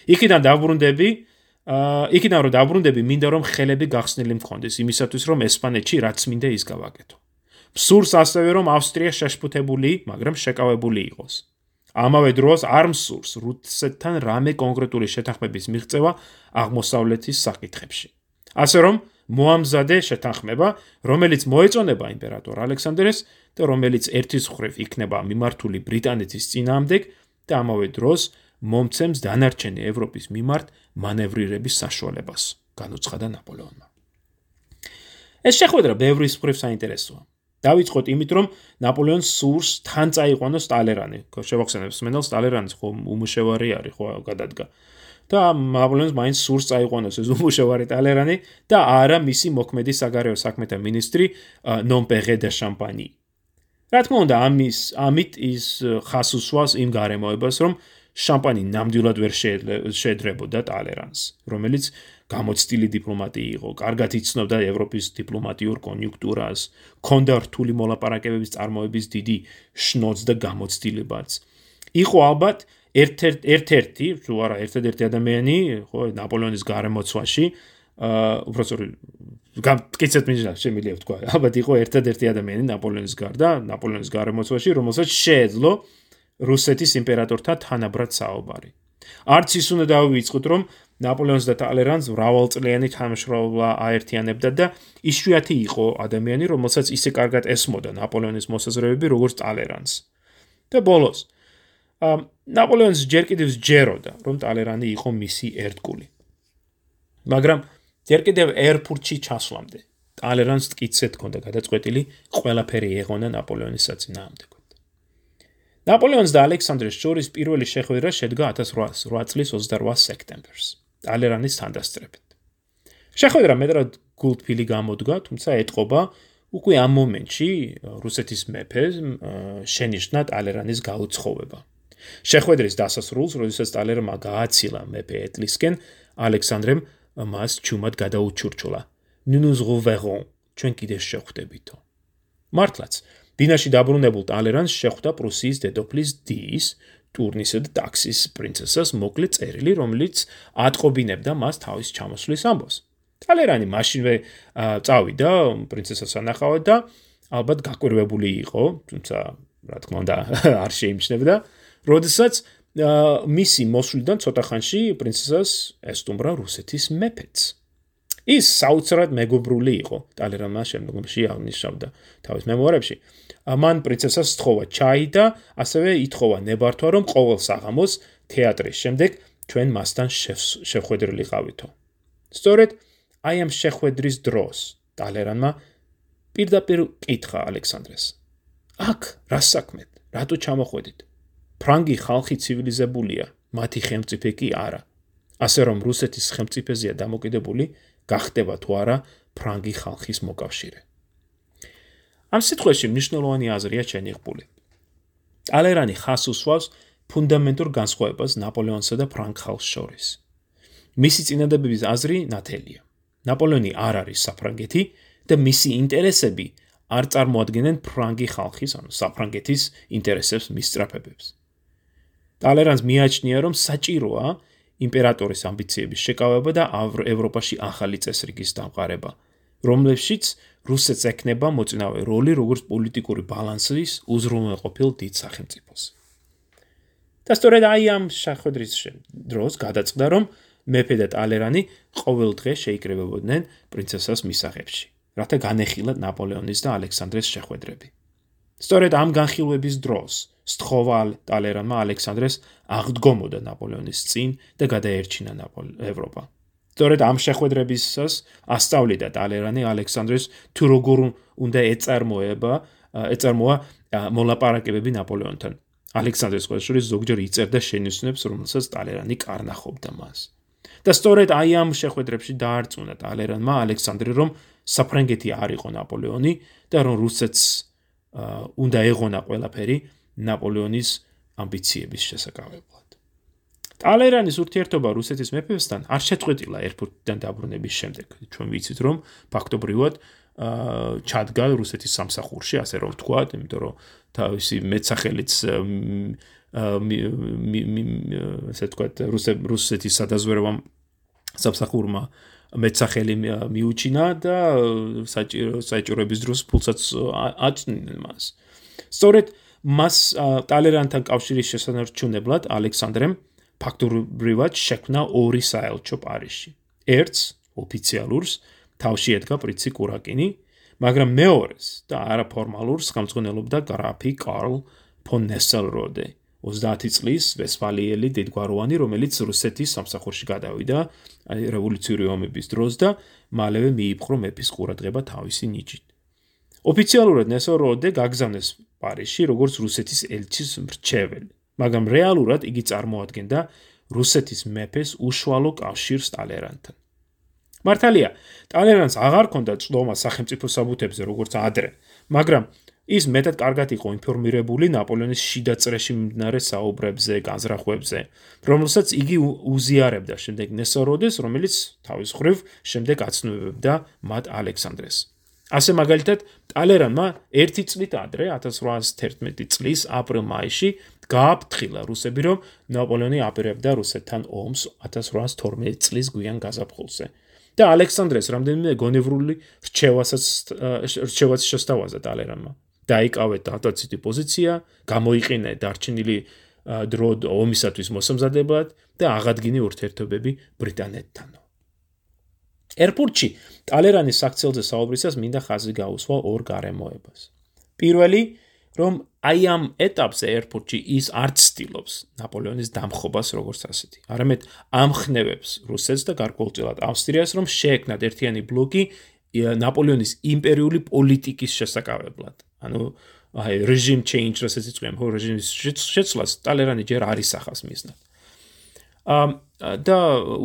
იქიდან დაბრუნდები, იქიდან რომ დაბრუნდები, მინდა რომ ხელები გახსნილი მქონდეს იმისათვის რომ ესპანეთში რაც მინდა ის გავაკეთო. მსურს ასევე რომ ავსტრია შეშფუთებული, მაგრამ შეკავებული იყოს. ამავე დროს არ მსურს რუსეთთან რამე კონკრეტული შეთანხმების მიღწევა აღმოსავლეთის საკითხებში. ასე რომ მოამზადე შეთანხმება, რომელიც მოეწონება იმპერატორ ალექსანდრეს და რომელიც ერთის ხრივ იქნება მიმართული ბრიტანეთის წინააღმდეგ და ამავე დროს მომცემს დანარჩენი ევროპის მიმართ მანევრირების საშუალებას, განუცხადა ნაპოლეონმა. ეს შეხვედრა ბევრის ხრივ საინტერესოა. დავიწყოთ იმით, რომ ნაპოლეონს სურს თან წაიყვანოს ტალერანი. შევახსენებ სმენელს ტალერანის ხო უმუშევარი არის ხო გადადგა. და ნაპოლეონს მაინც სურს წაიყვანოს ეს უმუშევარი ტალერანი და არა მისი მოქმედი საგარეო საქმეთა ministri ნომპერე დე შამპანი. რა თქმა უნდა, ამის ამით ის ხას უსვას იმ გარემოებას, რომ შამპანი ნამდვილად ვერ შეედრებოდა ტალერანს, რომელიც გამოცდილი დიპლომატი იყო, კარგად იცნობდა ევროპის დიპლომატიურ კონიუნქტურას, ქონდა რთული მოლაპარაკებების წარმოების დიდი შნოც და გამოცდილებაც. იყო ალბათ ერთ-ერთი, თუ არა ერთ-ერთი ადამიანი, ხო, ნაპოლეონის გარემოცვაში, აა უბრალოდ გამკიცეთ მინდა შემიძლია ვთქვა. ალბათ იყო ერთ-ერთი ადამიანი ნაპოლეონის გარდა, ნაპოლეონის გარემოცვაში, რომელსაც შეეძლო რუსეთის იმპერატორთან თანაბრად საუბარი. არც ის უნდა დავიწყოთ, რომ ნაპოლეონს და ტალერანს მრავალწლიანი თანამშრომლობა აერთიანებდა და ისუათი იყო ადამიანი, რომელსაც ისე კარგად ესმოდა ნაპოლეონის მოსაზრებები, როგორც ტალერანს. და ბოლოს ამ ნაპოლეონს ჯერ კიდევ ჯეროდა, რომ ტალერანი იყო მისი ერთგული. მაგრამ ჯერ კიდევ ერფურტში ჩასვლამდე ტალერანს ტკიცეთ ქონდა გადაწყვეტილი ყველაფერი ეღონა ნაპოლეონის საწინააღმდეგოდ. ნაპოლეონს და ალექსანდრეს შორის პირველი შეხვედრა შედგა 1808 წლის 28 სექტემბერს ტალერანის თანდასწრებით. შეხვედრა მეტად გულთბილი გამოდგა, თუმცა ეთყობა უკვე ამ მომენტში რუსეთის მეფე შენიშნა ტალერანის გაუცხოვება. შეხვედრის დასასრულს, როდესაც ტალერმა გააცილა მეფე ეტლისკენ, ალექსანდრემ მას ჩუმად გადაუჩურჩულა. ნუნუს როვერონ, ჩვენ კიდე შეხვდებითო. მართლაც, ბინაში დაბრუნებულ ტალერანს შეხვდა პრუსიის დედოფლის დის, ტურნისა და ტაქსის პრინცესას მოკლე წერილი, რომელიც ატყობინებდა მას თავის ჩამოსვლის ამბავს. ტალერანი მაშინვე წავიდა პრინცესას ანახავად და ალბათ გაკვირვებული იყო, თუმცა რა თქმა უნდა არ შეიმჩნევდა, როდესაც მისი მოსვლიდან ცოტა ხანში პრინცესას ესტუმრა რუსეთის მეფეც. ის საოცრად მეგობრული იყო ტალერანმა შემდგომში აღნიშნავდა თავის მემუარებში. ამან პრინცესას თხოვა ჩაი და ასევე ითხოვა ნებართვა რომ ყოველ საღამოს თეატრის შემდეგ ჩვენ მასთან შეხვედრილი ყავითო. სწორედ აი ამ შეხვედრის დროს ტალერანმა პირდაპირ კითხა ალექსანდრეს. აქ რა საქმეთ? რატო ჩამოხვედით? ფრანგი ხალხი ცივილიზებულია, მათი ხელმწიფე კი არა. ასე რომ რუსეთის ხელმწიფეზეა დამოკიდებული, გახდება თუ არა ფრანგი ხალხის მოკავშირე. ამ სიტყვაში მნიშვნელოვანი აზრია შენიღბული. ტალერანი ხას უსვავს ფუნდამენტურ განსხვავებას ნაპოლეონსა და ფრანგ ხალხს შორის. მისი წინადადების აზრი ნათელია. ნაპოლეონი არ არის საფრანგეთი და მისი ინტერესები არ წარმოადგენენ ფრანგი ხალხის, ანუ საფრანგეთის ინტერესებს მისწრაფებებს. ტალერანს მიაჩნია, რომ საჭიროა იმპერატორის ამბიციების შეკავება და ევროპაში ახალი წესრიგის დამყარება, რომლებშიც რუსეთს ეკნება მოწინავე როლი როგორც პოლიტიკური ბალანსის უზრუნველყოფილ დიდ სახელმწიფოს. და სწორედ აი ამ შეხვედრის დროს გადაწყდა, რომ მეფე და ტალერანი ყოველ დღე შეიკრებებოდნენ პრინცესას მისაღებში, რათა განეხილათ ნაპოლეონის და ალექსანდრეს შეხვედრები. სწორედ ამ განხილვების დროს სთხოვა ტალერანმა ალექსანდრეს აღდგომოდა ნაპოლეონის წინ და გადაერჩინა ევროპა. სწორედ ამ შეხვედრებისას ასწავლიდა ტალერანი ალექსანდრეს თუ როგორ უნდა ეწარმოება ეწარმოა მოლაპარაკებები ნაპოლეონთან. ალექსანდრეს ყოველშორის ზოგჯერ იწერდა შენიშნებს, რომელსაც ტალერანი კარნახობდა მას. და სწორედ აი ამ შეხვედრებში დაარწმუნა ტალერანმა ალექსანდრე, რომ საფრანგეთი არ იყო ნაპოლეონი და რომ რუსეთს უნდა ეღონა ყველაფერი ნაპოლეონის ამბიციების შესაკავებლად. ტალერანის ურთიერთობა რუსეთის მეფესთან არ შეწყვეტილა ერფურტიდან დაბრუნების შემდეგ. ჩვენ ვიცით, რომ ფაქტობრივად აა ჩადგა რუსეთის სამსახურში, ასე რომ ვთქვა, იმიტომ რომ თავისი მეცახელიც ასე ვთქვათ, რუსეთის სადაზვერვო სამსახურმა მეცახელი მიუჩინა და საჭიროების დროს ფულსაც აწნდნენ მას. სწორედ მას ტალერანთან კავშირის შესანარჩუნებლად ალექსანდრემ ფაქტობრივად შექმნა ორი საელჩო პარიზში. ერთს ოფიციალურს თავში ედგა პრინცი კურაკინი, მაგრამ მეორეს და არაფორმალურს ხელმძღვანელობდა გრაფი კარლ ფონ ნესელროდე. 30 წლის ვესფალიელი დიდგვაროვანი, რომელიც რუსეთის სამსახურში გადავიდა რევოლუციური ომების დროს და მალევე მიიპყრო მეფის ყურადღება თავისი ნიჭით. ოფიციალურად ნესოროდე გაგზავნეს პარიზში როგორც რუსეთის ელჩის მრჩეველი, მაგრამ რეალურად იგი წარმოადგენდა რუსეთის მეფეს უშუალო კავშირს ტალერანთან. მართალია, ტალერანს აღარ ჰქონდა წვდომა სახელმწიფო საბუთებზე როგორც ადრე, მაგრამ ის მეტად კარგად იყო ინფორმირებული ნაპოლეონის შიდა წრეში მიმდინარე საუბრებზე, განზრახვებზე, რომელსაც იგი უზიარებდა შემდეგ ნესოროდეს, რომელიც თავის ხრივ შემდეგ აცნობებდა მათ ალექსანდრეს. ასე მაგალითად, ტალერანმა ერთი წლით ადრე 1811 წლის აპრილ-მაისში გააფრთხილა რუსები, რომ ნაპოლეონი აპირებდა რუსეთთან ომს 1812 წლის გვიან გაზაფხულზე. და ალექსანდრეს რამდენიმე გონევრული რჩევასაც რჩევაც შესთავაზა ტალერანმა. დაიკავეთ დატაციტი პოზიცია, გამოიყენა დარჩენილი დრო ომისათვის მოსამზადებლად და აღადგინე ურთიერთობები ბრიტანეთთან. ერპურტში ტალერანის საქციელზე საუბრისას მინდა ხაზი გაუსვა ორ გარემოებას. პირველი, რომ აი ამ ეტაპზე ერპურტში ის არ ცდილობს ნაპოლეონის დამხობას როგორც ასეთი. არამედ ამხნევებს რუსეთს და გარკვეულწილად ავსტრიას, რომ შეექმნათ ერთიანი ბლოკი ნაპოლეონის იმპერიული პოლიტიკის შესაკავებლად. ანუ აი რეჟიმ ჩეინჯ რასაც იწვია ხო რეჟიმის შეცვლას ტალერანი ჯერ არის ახას მისნა ამ და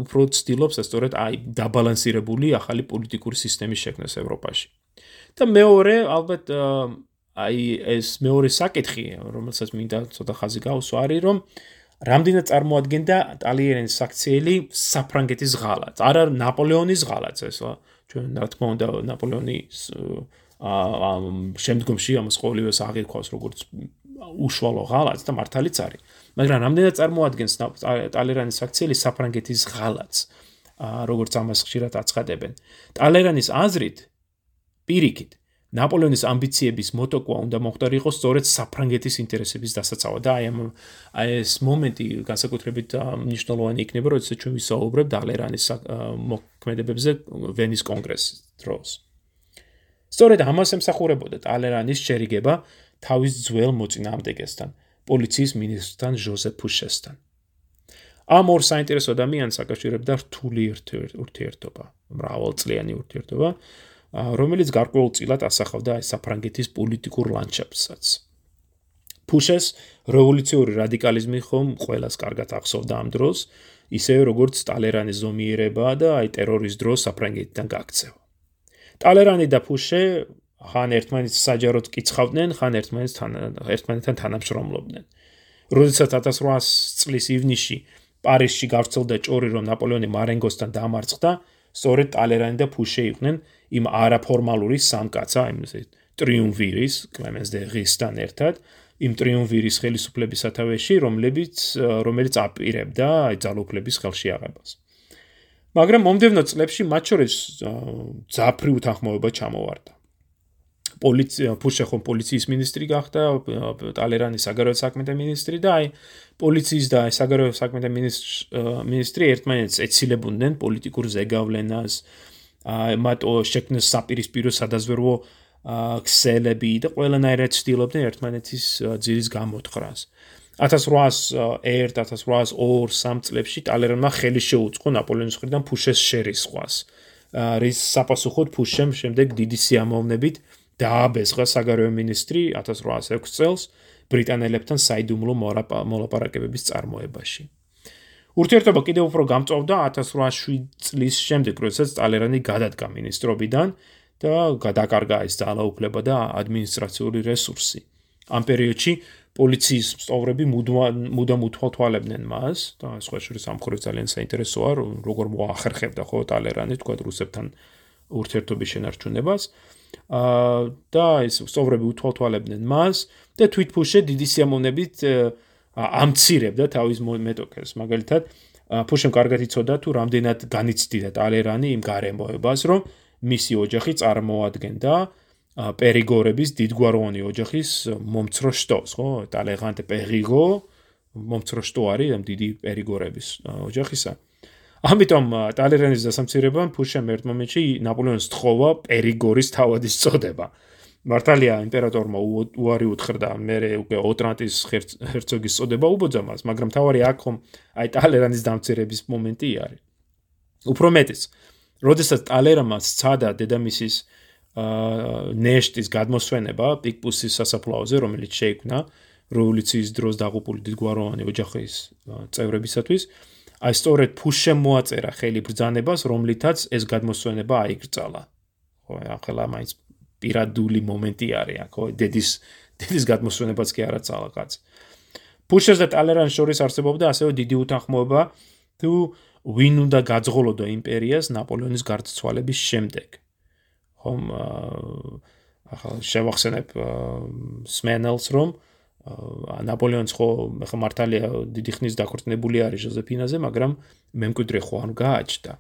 უფრო ცდილობს სწორედ აი დაბალანსირებული ახალი პოლიტიკური სისტემის შექმნას ევროპაში. და მეორე ალბათ აი ეს მეორე საკითხი რომელსაც მინდა ცოტა ხაზი გავუსვა არის რომ რამდენად წარმოადგენდა ტალიერენის საქციელი საფრანგეთის ღალატს. არა ნაპოლეონის ღალატს ეს ჩვენ რა თქმა უნდა ნაპოლეონის აა შემდგომში ამას ყოველივეს აღიქვას როგორც უშუალო ღალატს და მართალიც არის. მაგრამ რამდენად წარმოადგენს ტალერანის აქციელი საფრანგეთის ღალატს, აა როგორც ამას ხშირად აცხადებენ. ტალერანის აზრით პირიქით ნაპოლეონის ამბიციების მოტოქვა უნდა მოხდარიყო სწორედ საფრანგეთის ინტერესების დასაცავად და აი ამ აი ეს მომენტი განსაკუთრებით მნიშვნელოვანი იქნება, როდესაც ჩვენ ვისაუბრებთ ტალერანის მოქმედებებზე ვენის კონგრესის დროს. სწორედ ამას ემსახურებოდა ტალერანის შერიგება თავის ძველ მოწინააღმდეგესთან, პოლიციის მინისტრთან ჟოზეფ ფუშესთან. ამ ორ საინტერესო ადამიანს აკავშირებდა რთული ურთიერთობა, მრავალწლიანი ურთიერთობა, რომელიც გარკვეულწილად ასახავდა საფრანგეთის პოლიტიკურ ლანდშაფტსაც. ფუშეს რევოლუციური რადიკალიზმი ხომ ყოველას კარგად ახსოვდა ამ დროს, ისევე როგორც ტალერანის ზომიერება და აი ტერორის დროს საფრანგეთიდან გაქცევა. ტალერანი და ფუშე ხან ერთმანეთს საჯაროდ კიცხავდნენ, ხან ერთმანეთთან ერთმანეთთან თანამშრომლობდნენ. როდესაც 1800 წლის ივნისში პარიზში გავრცელდა ჭორი, რომ ნაპოლეონი მარენგოსთან დამარცხდა, სწორედ ტალერანი და ფუშე იყვნენ იმ არაფორმალური სამკაცა, იმ ესე ტრიუმვირის, კლემენს დე რისთან ერთად, იმ ტრიუმვირის ხელისუფლების სათავეში, რომლებიც რომელიც აპირებდა აი ძალოკლების ხელში აღებას. მაგრამ მომდევნო წლებში მათ შორის ძაფრი უთანხმოება ჩამოვარდა. პოლიცია ფუშე ხომ პოლიციის ministri გახდა, ტალერანი საგარეო საქმეთა ministri და აი პოლიციის და საგარეო საქმეთა ministri ერთმანეთს ეცილებოდნენ პოლიტიკურ ზეგავლენას, აი მათ შექმნეს საპირისპირო სადაზვერვო ქსელები და ყველანაირად ცდილობდნენ ერთმანეთის ძირის გამოთხრას. 1801-1802 წლებში ტალერანმა ხელი შეუწყო ნაპოლეონის მხრიდან ფუშეს შერისხვას. რის საპასუხოდ ფუშემ შემდეგ დიდი სიამოვნებით დააბეზღა საგარეო მინისტრი 1806 წელს ბრიტანელებთან საიდუმლო მოლაპარაკებების წარმოებაში. ურთიერთობა კიდევ უფრო გამწვავდა 1807 წლის შემდეგ, როდესაც ტალერანი გადადგა მინისტრობიდან და გადაკარგა ეს ძალაუფლება და ადმინისტრაციული რესურსი. ამ პერიოდში პოლიციის სწოვრები მუდამ უთვალთვალებდნენ მას. და სხვა შორის ამ ხორი ძალიან საინტერესოა როგორ მოახერხებდა ხო ტალერანი თქვა რუსებთან ურთიერთობის შენარჩუნებას. აა და ეს სწოვრები უთვალთვალებდნენ მას და თვითფუშე დიდი სიამოვნებით ამცირებდა თავის მეტოქეს. მაგალითად ფუშემ კარგად იცოდა თუ რამდენად განიცდიდა ტალერანი იმ გარემოებას რომ მისი ოჯახი წარმოადგენდა პერიგორების დიდგვაროვანი ოჯახის მომცრო შტოს, ხო? ტალეღანტ პერიგო მომცრო შტო არის ამ დიდი პერიგორების ოჯახისა. ამიტომ ტალერანის დასამცირებამ ფუშემ ერთ მომენტში ნაპოლეონს თხოვა პერიგორის თავადის წოდება. მართალია იმპერატორმა უარი უთხრდა მერე უკვე ოტრანტის ჰერცოგის წოდება უბოძა მას, მაგრამ თავარი აქ ხომ აი ტალერანის დამცირების მომენტი არის. უფრო მეტიც, როდესაც ტალერამას ცადა დედამისის აა ნეშტის გადმოსვენება პიკპუსის სასაფლაოზე, რომელიც შეიქმნა რევოლუციის დროს დაღუპული დიდგვაროვანი ოჯახის წევრებისათვის, აი სწორედ ფუშემ მოაწერა ხელი ბრძანებას, რომლითაც ეს გადმოსვენება აიგრძალა. ხო, ახლა მაინც პირადული მომენტი არის, ხო, დედის დედის გადმოსვენებაც კი არა წალა კაც. ფუშეს და ტალერანს შორის არსებობდა ასევე დიდი უთანხმოება თუ ვინ უნდა გაძღოლოდა იმპერიას ნაპოლეონის გარდაცვალების შემდეგ. ხომ ახლა შევახსენებ სმენელს რომ ნაპოლეონს ხო ხა მართალია დიდი ხნის დაქორწინებული არის ჟოზეფინაზე, მაგრამ მემკვიდრე ხო არ გააჩნდა.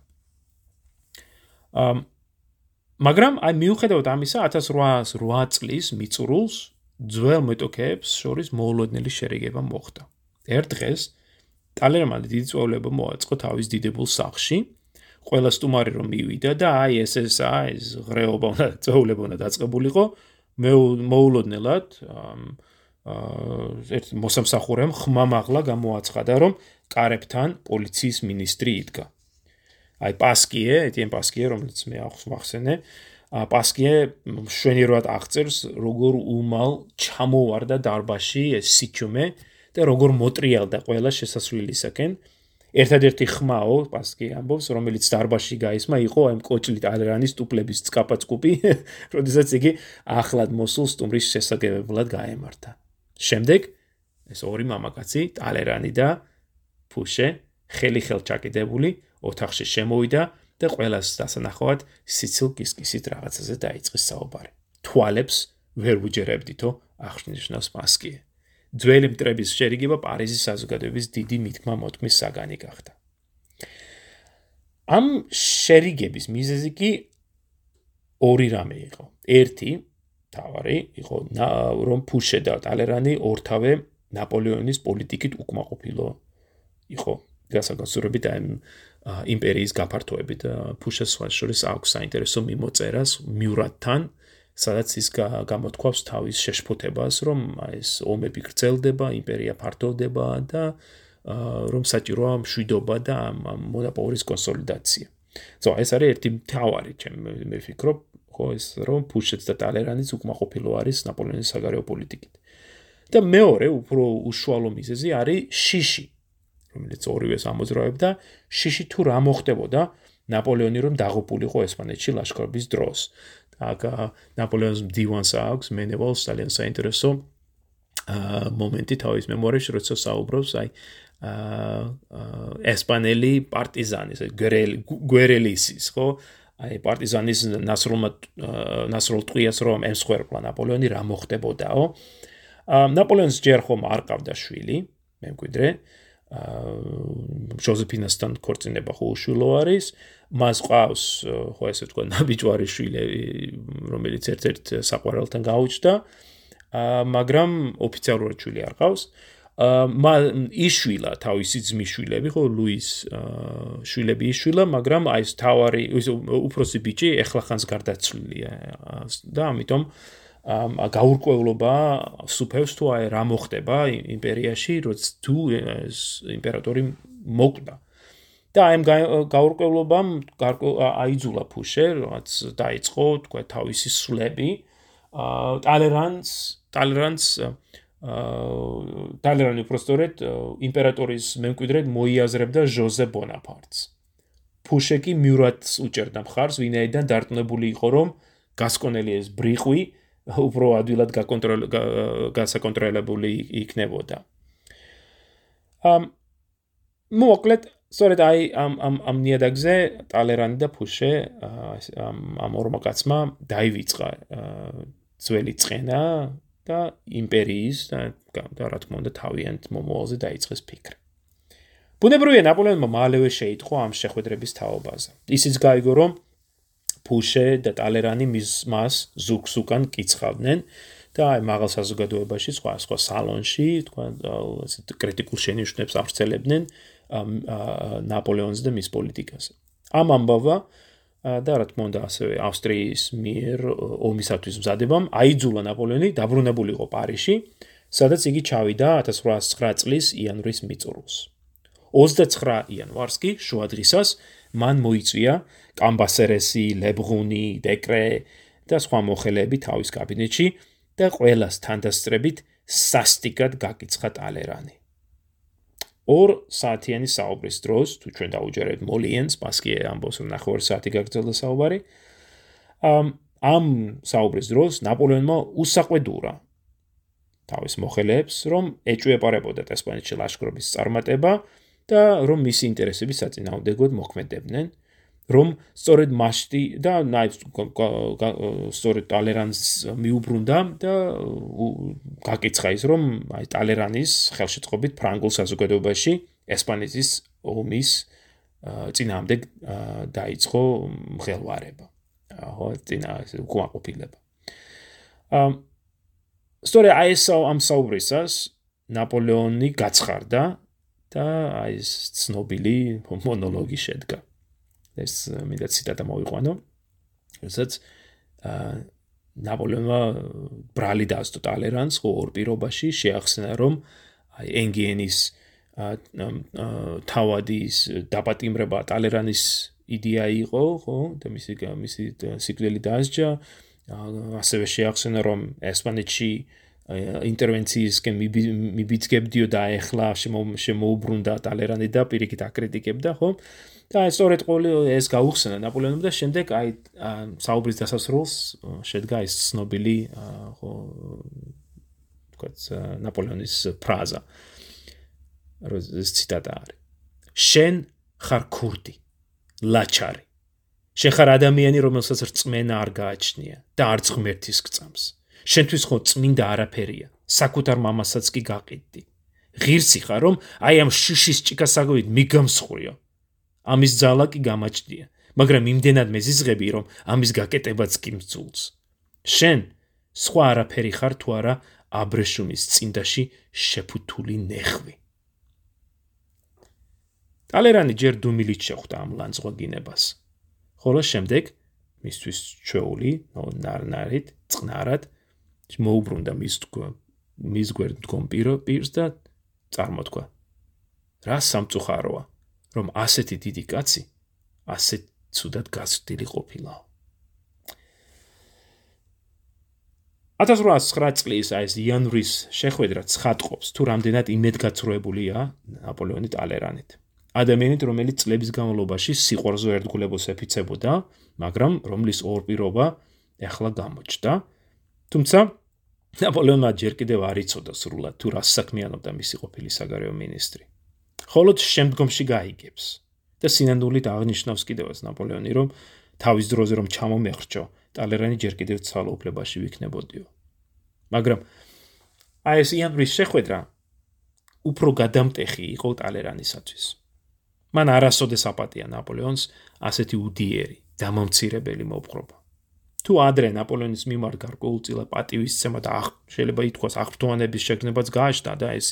ამ მაგრამ აი მიუხედავად ამისა 1808 წლის მიწურულს ძველ მეტოქეებს შორის მოულოდნელი შერიგება მოხდა. ერთ დღეს ტალერმა დიდი წვეულება მოაწყო თავის დიდებულ სახში. ყველა სტუმარი რომ მივიდა და აი ეს ეს აი ღრეობა და წვეულება უნდა დაწყებულიყო, მე მოულოდნელად ერთ მოსამსახურემ ხმამაღლა გამოაცხადა რომ კარებთან პოლიციის ministri იდგა. აი პასკიე, ეტიენ პასკიე, რომელიც მე ახს მახსენე, ა პასკიე შვენიერად აღწერს როგორ უმალ ჩამოვარდა დარბაში ეს სიჩუმე და როგორ მოტრიალდა ყველა შესასვლელისაკენ. ერთადერთი ხმაო, პასკი ამბობს, რომელიც დარბაში გაისმა, იყო ამ კოჭლი ტალერანის ტუპლების წკაპაცკუპი, როდესაც იგი ახლად მოსულ სტუმრის შესაგებებლად გაემართა. შემდეგ ეს ორი მამაკაცი, ტალერანი და ფუშე, ხელი ხელჩაკიდებული ოთახში შემოვიდა და ყველას დასანახავად სიცილ კისკისით რაღაცაზე დაიწყეს საუბარი. თვალებს ვერ უჯერებდითო აღნიშნავს პასკიე. ძველი მტრების შერიგება პარიზის საზოგადოების დიდი მithმა მოთქმის საგანი გახდა. ამ შერიგების მიზეზი კი ორი რამე იყო. ერთი თავარი იყო რომ ფუშე და ტალერანი ორთავე ნაპოლეონის პოლიტიკით უკმაყოფილო იყო. გასაგაზრებით ამ იმპერიის გაფართოებით ფუშეს შორის აქვს საინტერესო მიმოწერას მიურატთან სადაც ის გამოთქვავს თავის შეშფოთებას, რომ ეს ომები გრძელდება, იმპერია ფართოვდება და რომ საჭიროა მშვიდობა და მონოპოლის კონსოლიდაცია. ზო, ეს არის ერთი მთავარი, ჩემ მე ვფიქრობ, ხო ეს რომ ფუშეც და ტალერანის უკმაყოფილო არის ნაპოლეონის საგარეო პოლიტიკით. და მეორე, უფრო უშუალო მიზეზი არის შიში, რომელიც ორივეს ამოძრავებდა, შიში თუ რა მოხდებოდა ნაპოლეონი რომ დაღუპულიყო ესპანეთში ლაშქრობის დროს. აქ ნაპოლეონის დივანს აქვს მენევალს ძალიან საინტერესო აა მომენტი თავის მემუარებში, როცა საუბრობს აი აა ესპანელი პარტიზანის, გერელისის, ხო? აი პარტიზანის ნასროლმა ნასროლ ტყიას რომ ემსხვერპლა ნაპოლეონი რა მოხდებოდაო? აა ნაპოლეონს ჯერ ხომ არ ყავდა შვილი, მემკვიდრე. აა ჯოზეფინასთან ქორწინება ხო უშვილო არის. მას ყავს ხო ესე თქვა ნაბიჯვარი შვილები, რომელიც ერთ-ერთ საყვარელთან გაუჩნდა. მაგრამ ოფიციალურად შვილი არ ყავს. აა იშვილა თავისი ძმის შვილები, ხო ლუის შვილები იშვილა, მაგრამ აი ეს თავარი უფროსი ბიჭი ეხლახანს გარდაცვლილია და ამიტომ გაურკვევლობა სუფევს თუ აი რა მოხდება იმპერიაში, როცა თუ იმპერატორი მოკვდა. და აი ამ გაურკვევლობამ აიძულა ფუშე, რაც დაიწყო თქვა თავისი სულები აა ტალერანს, ტალერანს აა ტალერანი უბრალოდ იმპერატორის მემკვიდრედ მოიაზრებდა ჟოზე ბონაპარტს. ფუშეკი მიურატს უჭერდა მხარს, ვინაიდან დარწმუნებული იყო, რომ გასკონელი ეს ბრიყვი უფრო ადვილად გასაკონტროლებული იქნებოდა. ამ მოკლედ სწორედ აი ამ ამ ამ ნიადაგზე ტალერანი და ფუშე ამ ამ ორმა კაცმა დაივიწყა ძველი წენა და იმპერიის და რა თქმა უნდა თავიანთ მომავალზე დაიწყეს ფიქრი. ბუნებრივია ნაპოლეონმა მალევე შეიტყო ამ შეხვედრების თაობაზე. ისიც გაიგო რომ ფუშე და ტალერანი მის მას ზუგს უკან კიცხავდნენ და აი მაღალ საზოგადოებაში სხვა სხვა სალონში თქვა ესე კრიტიკულ შენიშვნებს აღწელებდნენ ნაპოლეონს და მის პოლიტიკას. ამ ამბავა და რა თქმა უნდა ასევე ავსტრიის მიერ ომისათვის მზადებამ აიძულა ნაპოლეონი დაბრუნებულიყო პარიში, სადაც იგი ჩავიდა 1809 წლის იანვრის მიწურულს. 29 იანვარს კი შუადღისას მან მოიწვია კამბასერესი, ლებღუნი, დეკრე და სხვა მოხელეები თავის კაბინეტში და ყველას თანდასწრებით სასტიკად გაკიცხა ტალერანი. ორ საათიანი საუბრის დროს, თუ ჩვენ დაუჯერებთ მოლიენს, მასკი ამბობს, რომ ნახევარ საათი გაგრძელდა საუბარი. ამ ამ საუბრის დროს ნაპოლეონმა უსაყვედურა თავის მოხელეებს, რომ ეჭვეპარებოდათ ესპანეთში ლაშქრობის წარმატება და რომ მისი ინტერესები საწინააღმდეგოდ მოქმედებდნენ. რომ სწორედ მასშტი და სწორედ ტალერანს მიუბრუნდა და გაკიცხა ის რომ აი ტალერანის ხელშეწყობით ფრანგულ საზოგადოებაში ესპანეთის ომის წინამდე დაიწყო მხელვარება. ხო, წინა უკმაყოფილება. ამ სწორედ აი ეს ამ საუბრისას ნაპოლეონი გაცხარდა და აი ეს ცნობილი მონოლოგი შედგა. ეს მინდა ციტატა მოვიყვანო. რასაც აა ნაპოლეონმა ბრალი დაასწო ტალერანს ხო ორ პირობაში შეახსენა რომ აი ენგიენის აა თავადის დაპატიმრება ტალერანის იდეა იყო ხო და მისი მისი სიკვდილი დაასჯა ასევე შეახსენა რომ ესპანეთში ინტერვენციისკენ მიბიძგებდიო და ეხლა შემოუბრუნდა ტალერანი და პირიქით აკრიტიკებდა ხო და სწორედ ყოლი ეს გაუხსნა ნაპოლეონმა და შემდეგ აი საუბრის დასასრულს შედგა ის ცნობილი ხო თქვაც ნაპოლეონის ფრაზა ეს ციტატა არის. შენ ხარ ქურდი ლაჩარი. შენ ხარ ადამიანი რომელსაც რწმენა არ გააჩნია და არც ღმერთის გწამს. შენთვის ხო წმინდა არაფერია საკუთარ მამასაც კი გაყიდდი. ღირსი ხარ რომ აი ამ შიშის ჭიკასაგოვით მიგამსხვრიო ამის ძალა კი გამაჭდია, მაგრამ იმდენად მეზიზღები, რომ ამის გაკეტებაც კი მძულს. შენ სხვა არაფერი ხარ თუ არა აბრეშუმის წინდაში შეფუთული ნეხვი. ტალერანი ჯერ დუმილით შეხვდა ამ ლანძღვაგინებას. ხოლო შემდეგ მისთვის ჩვეული, ნარნარით, წყნარად მოუბრუნდა მის მის გვერდ დგომ პირს და წარმოთქვა. რა სამწუხაროა. რომ ასეთი დიდი კაცი ასე ცუდად გასწრილი ყოფილა. 1809 წლის ეს იანვრის შეხვედრა ცხადყოფს თუ რამდენად იმედგაცრუებულია ნაპოლეონი ტალერანით. ადამიანი, რომელიც წლების განმავლობაში სიყვარულზე ერთგულებას ეფიცებოდა, მაგრამ რომლის ორპირობა ეხლა გამოჩნდა. თუმცა ნაპოლეონმა ჯერ კიდევ არ იცოდა სრულად თუ რას საქმიანობდა მისი ყოფილი საგარეო მინისტრი. ხოლო შემდგომში გაიგებს და სინამდვილით აღნიშნავს კიდევაც ნაპოლეონი, რომ თავის დროზე რომ ჩამომეხრჩო, ტალერანი ჯერ კიდევ ცალოფლებაში ვიქნებოდიო. მაგრამ აი ეს იანრის შეხვედრა უფრო გადამტეხი იყო ტალერანისათვის. მან არასოდეს აპატია ნაპოლეონს ასეთი უდიერი, დამამცირებელი მოპყრობა. თუ ადრე ნაპოლეონის მიმართ გარკვეულწილად პატივისცემა და შეიძლება ითქვას აღფრთოვანების შეგნებაც გააჩნდა და ეს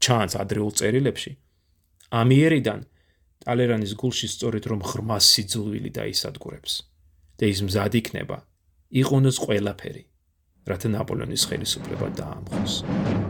ჩანს ადრეულ წერილებში. ამიერიდან ტალერანის გულში სწორედ რომ ღრმა სიძულვილი დაისადგურებს და ის მზად იქნება იყონოს ყველაფერი რათა ნაპოლეონის ხელისუფლება დაამხოს.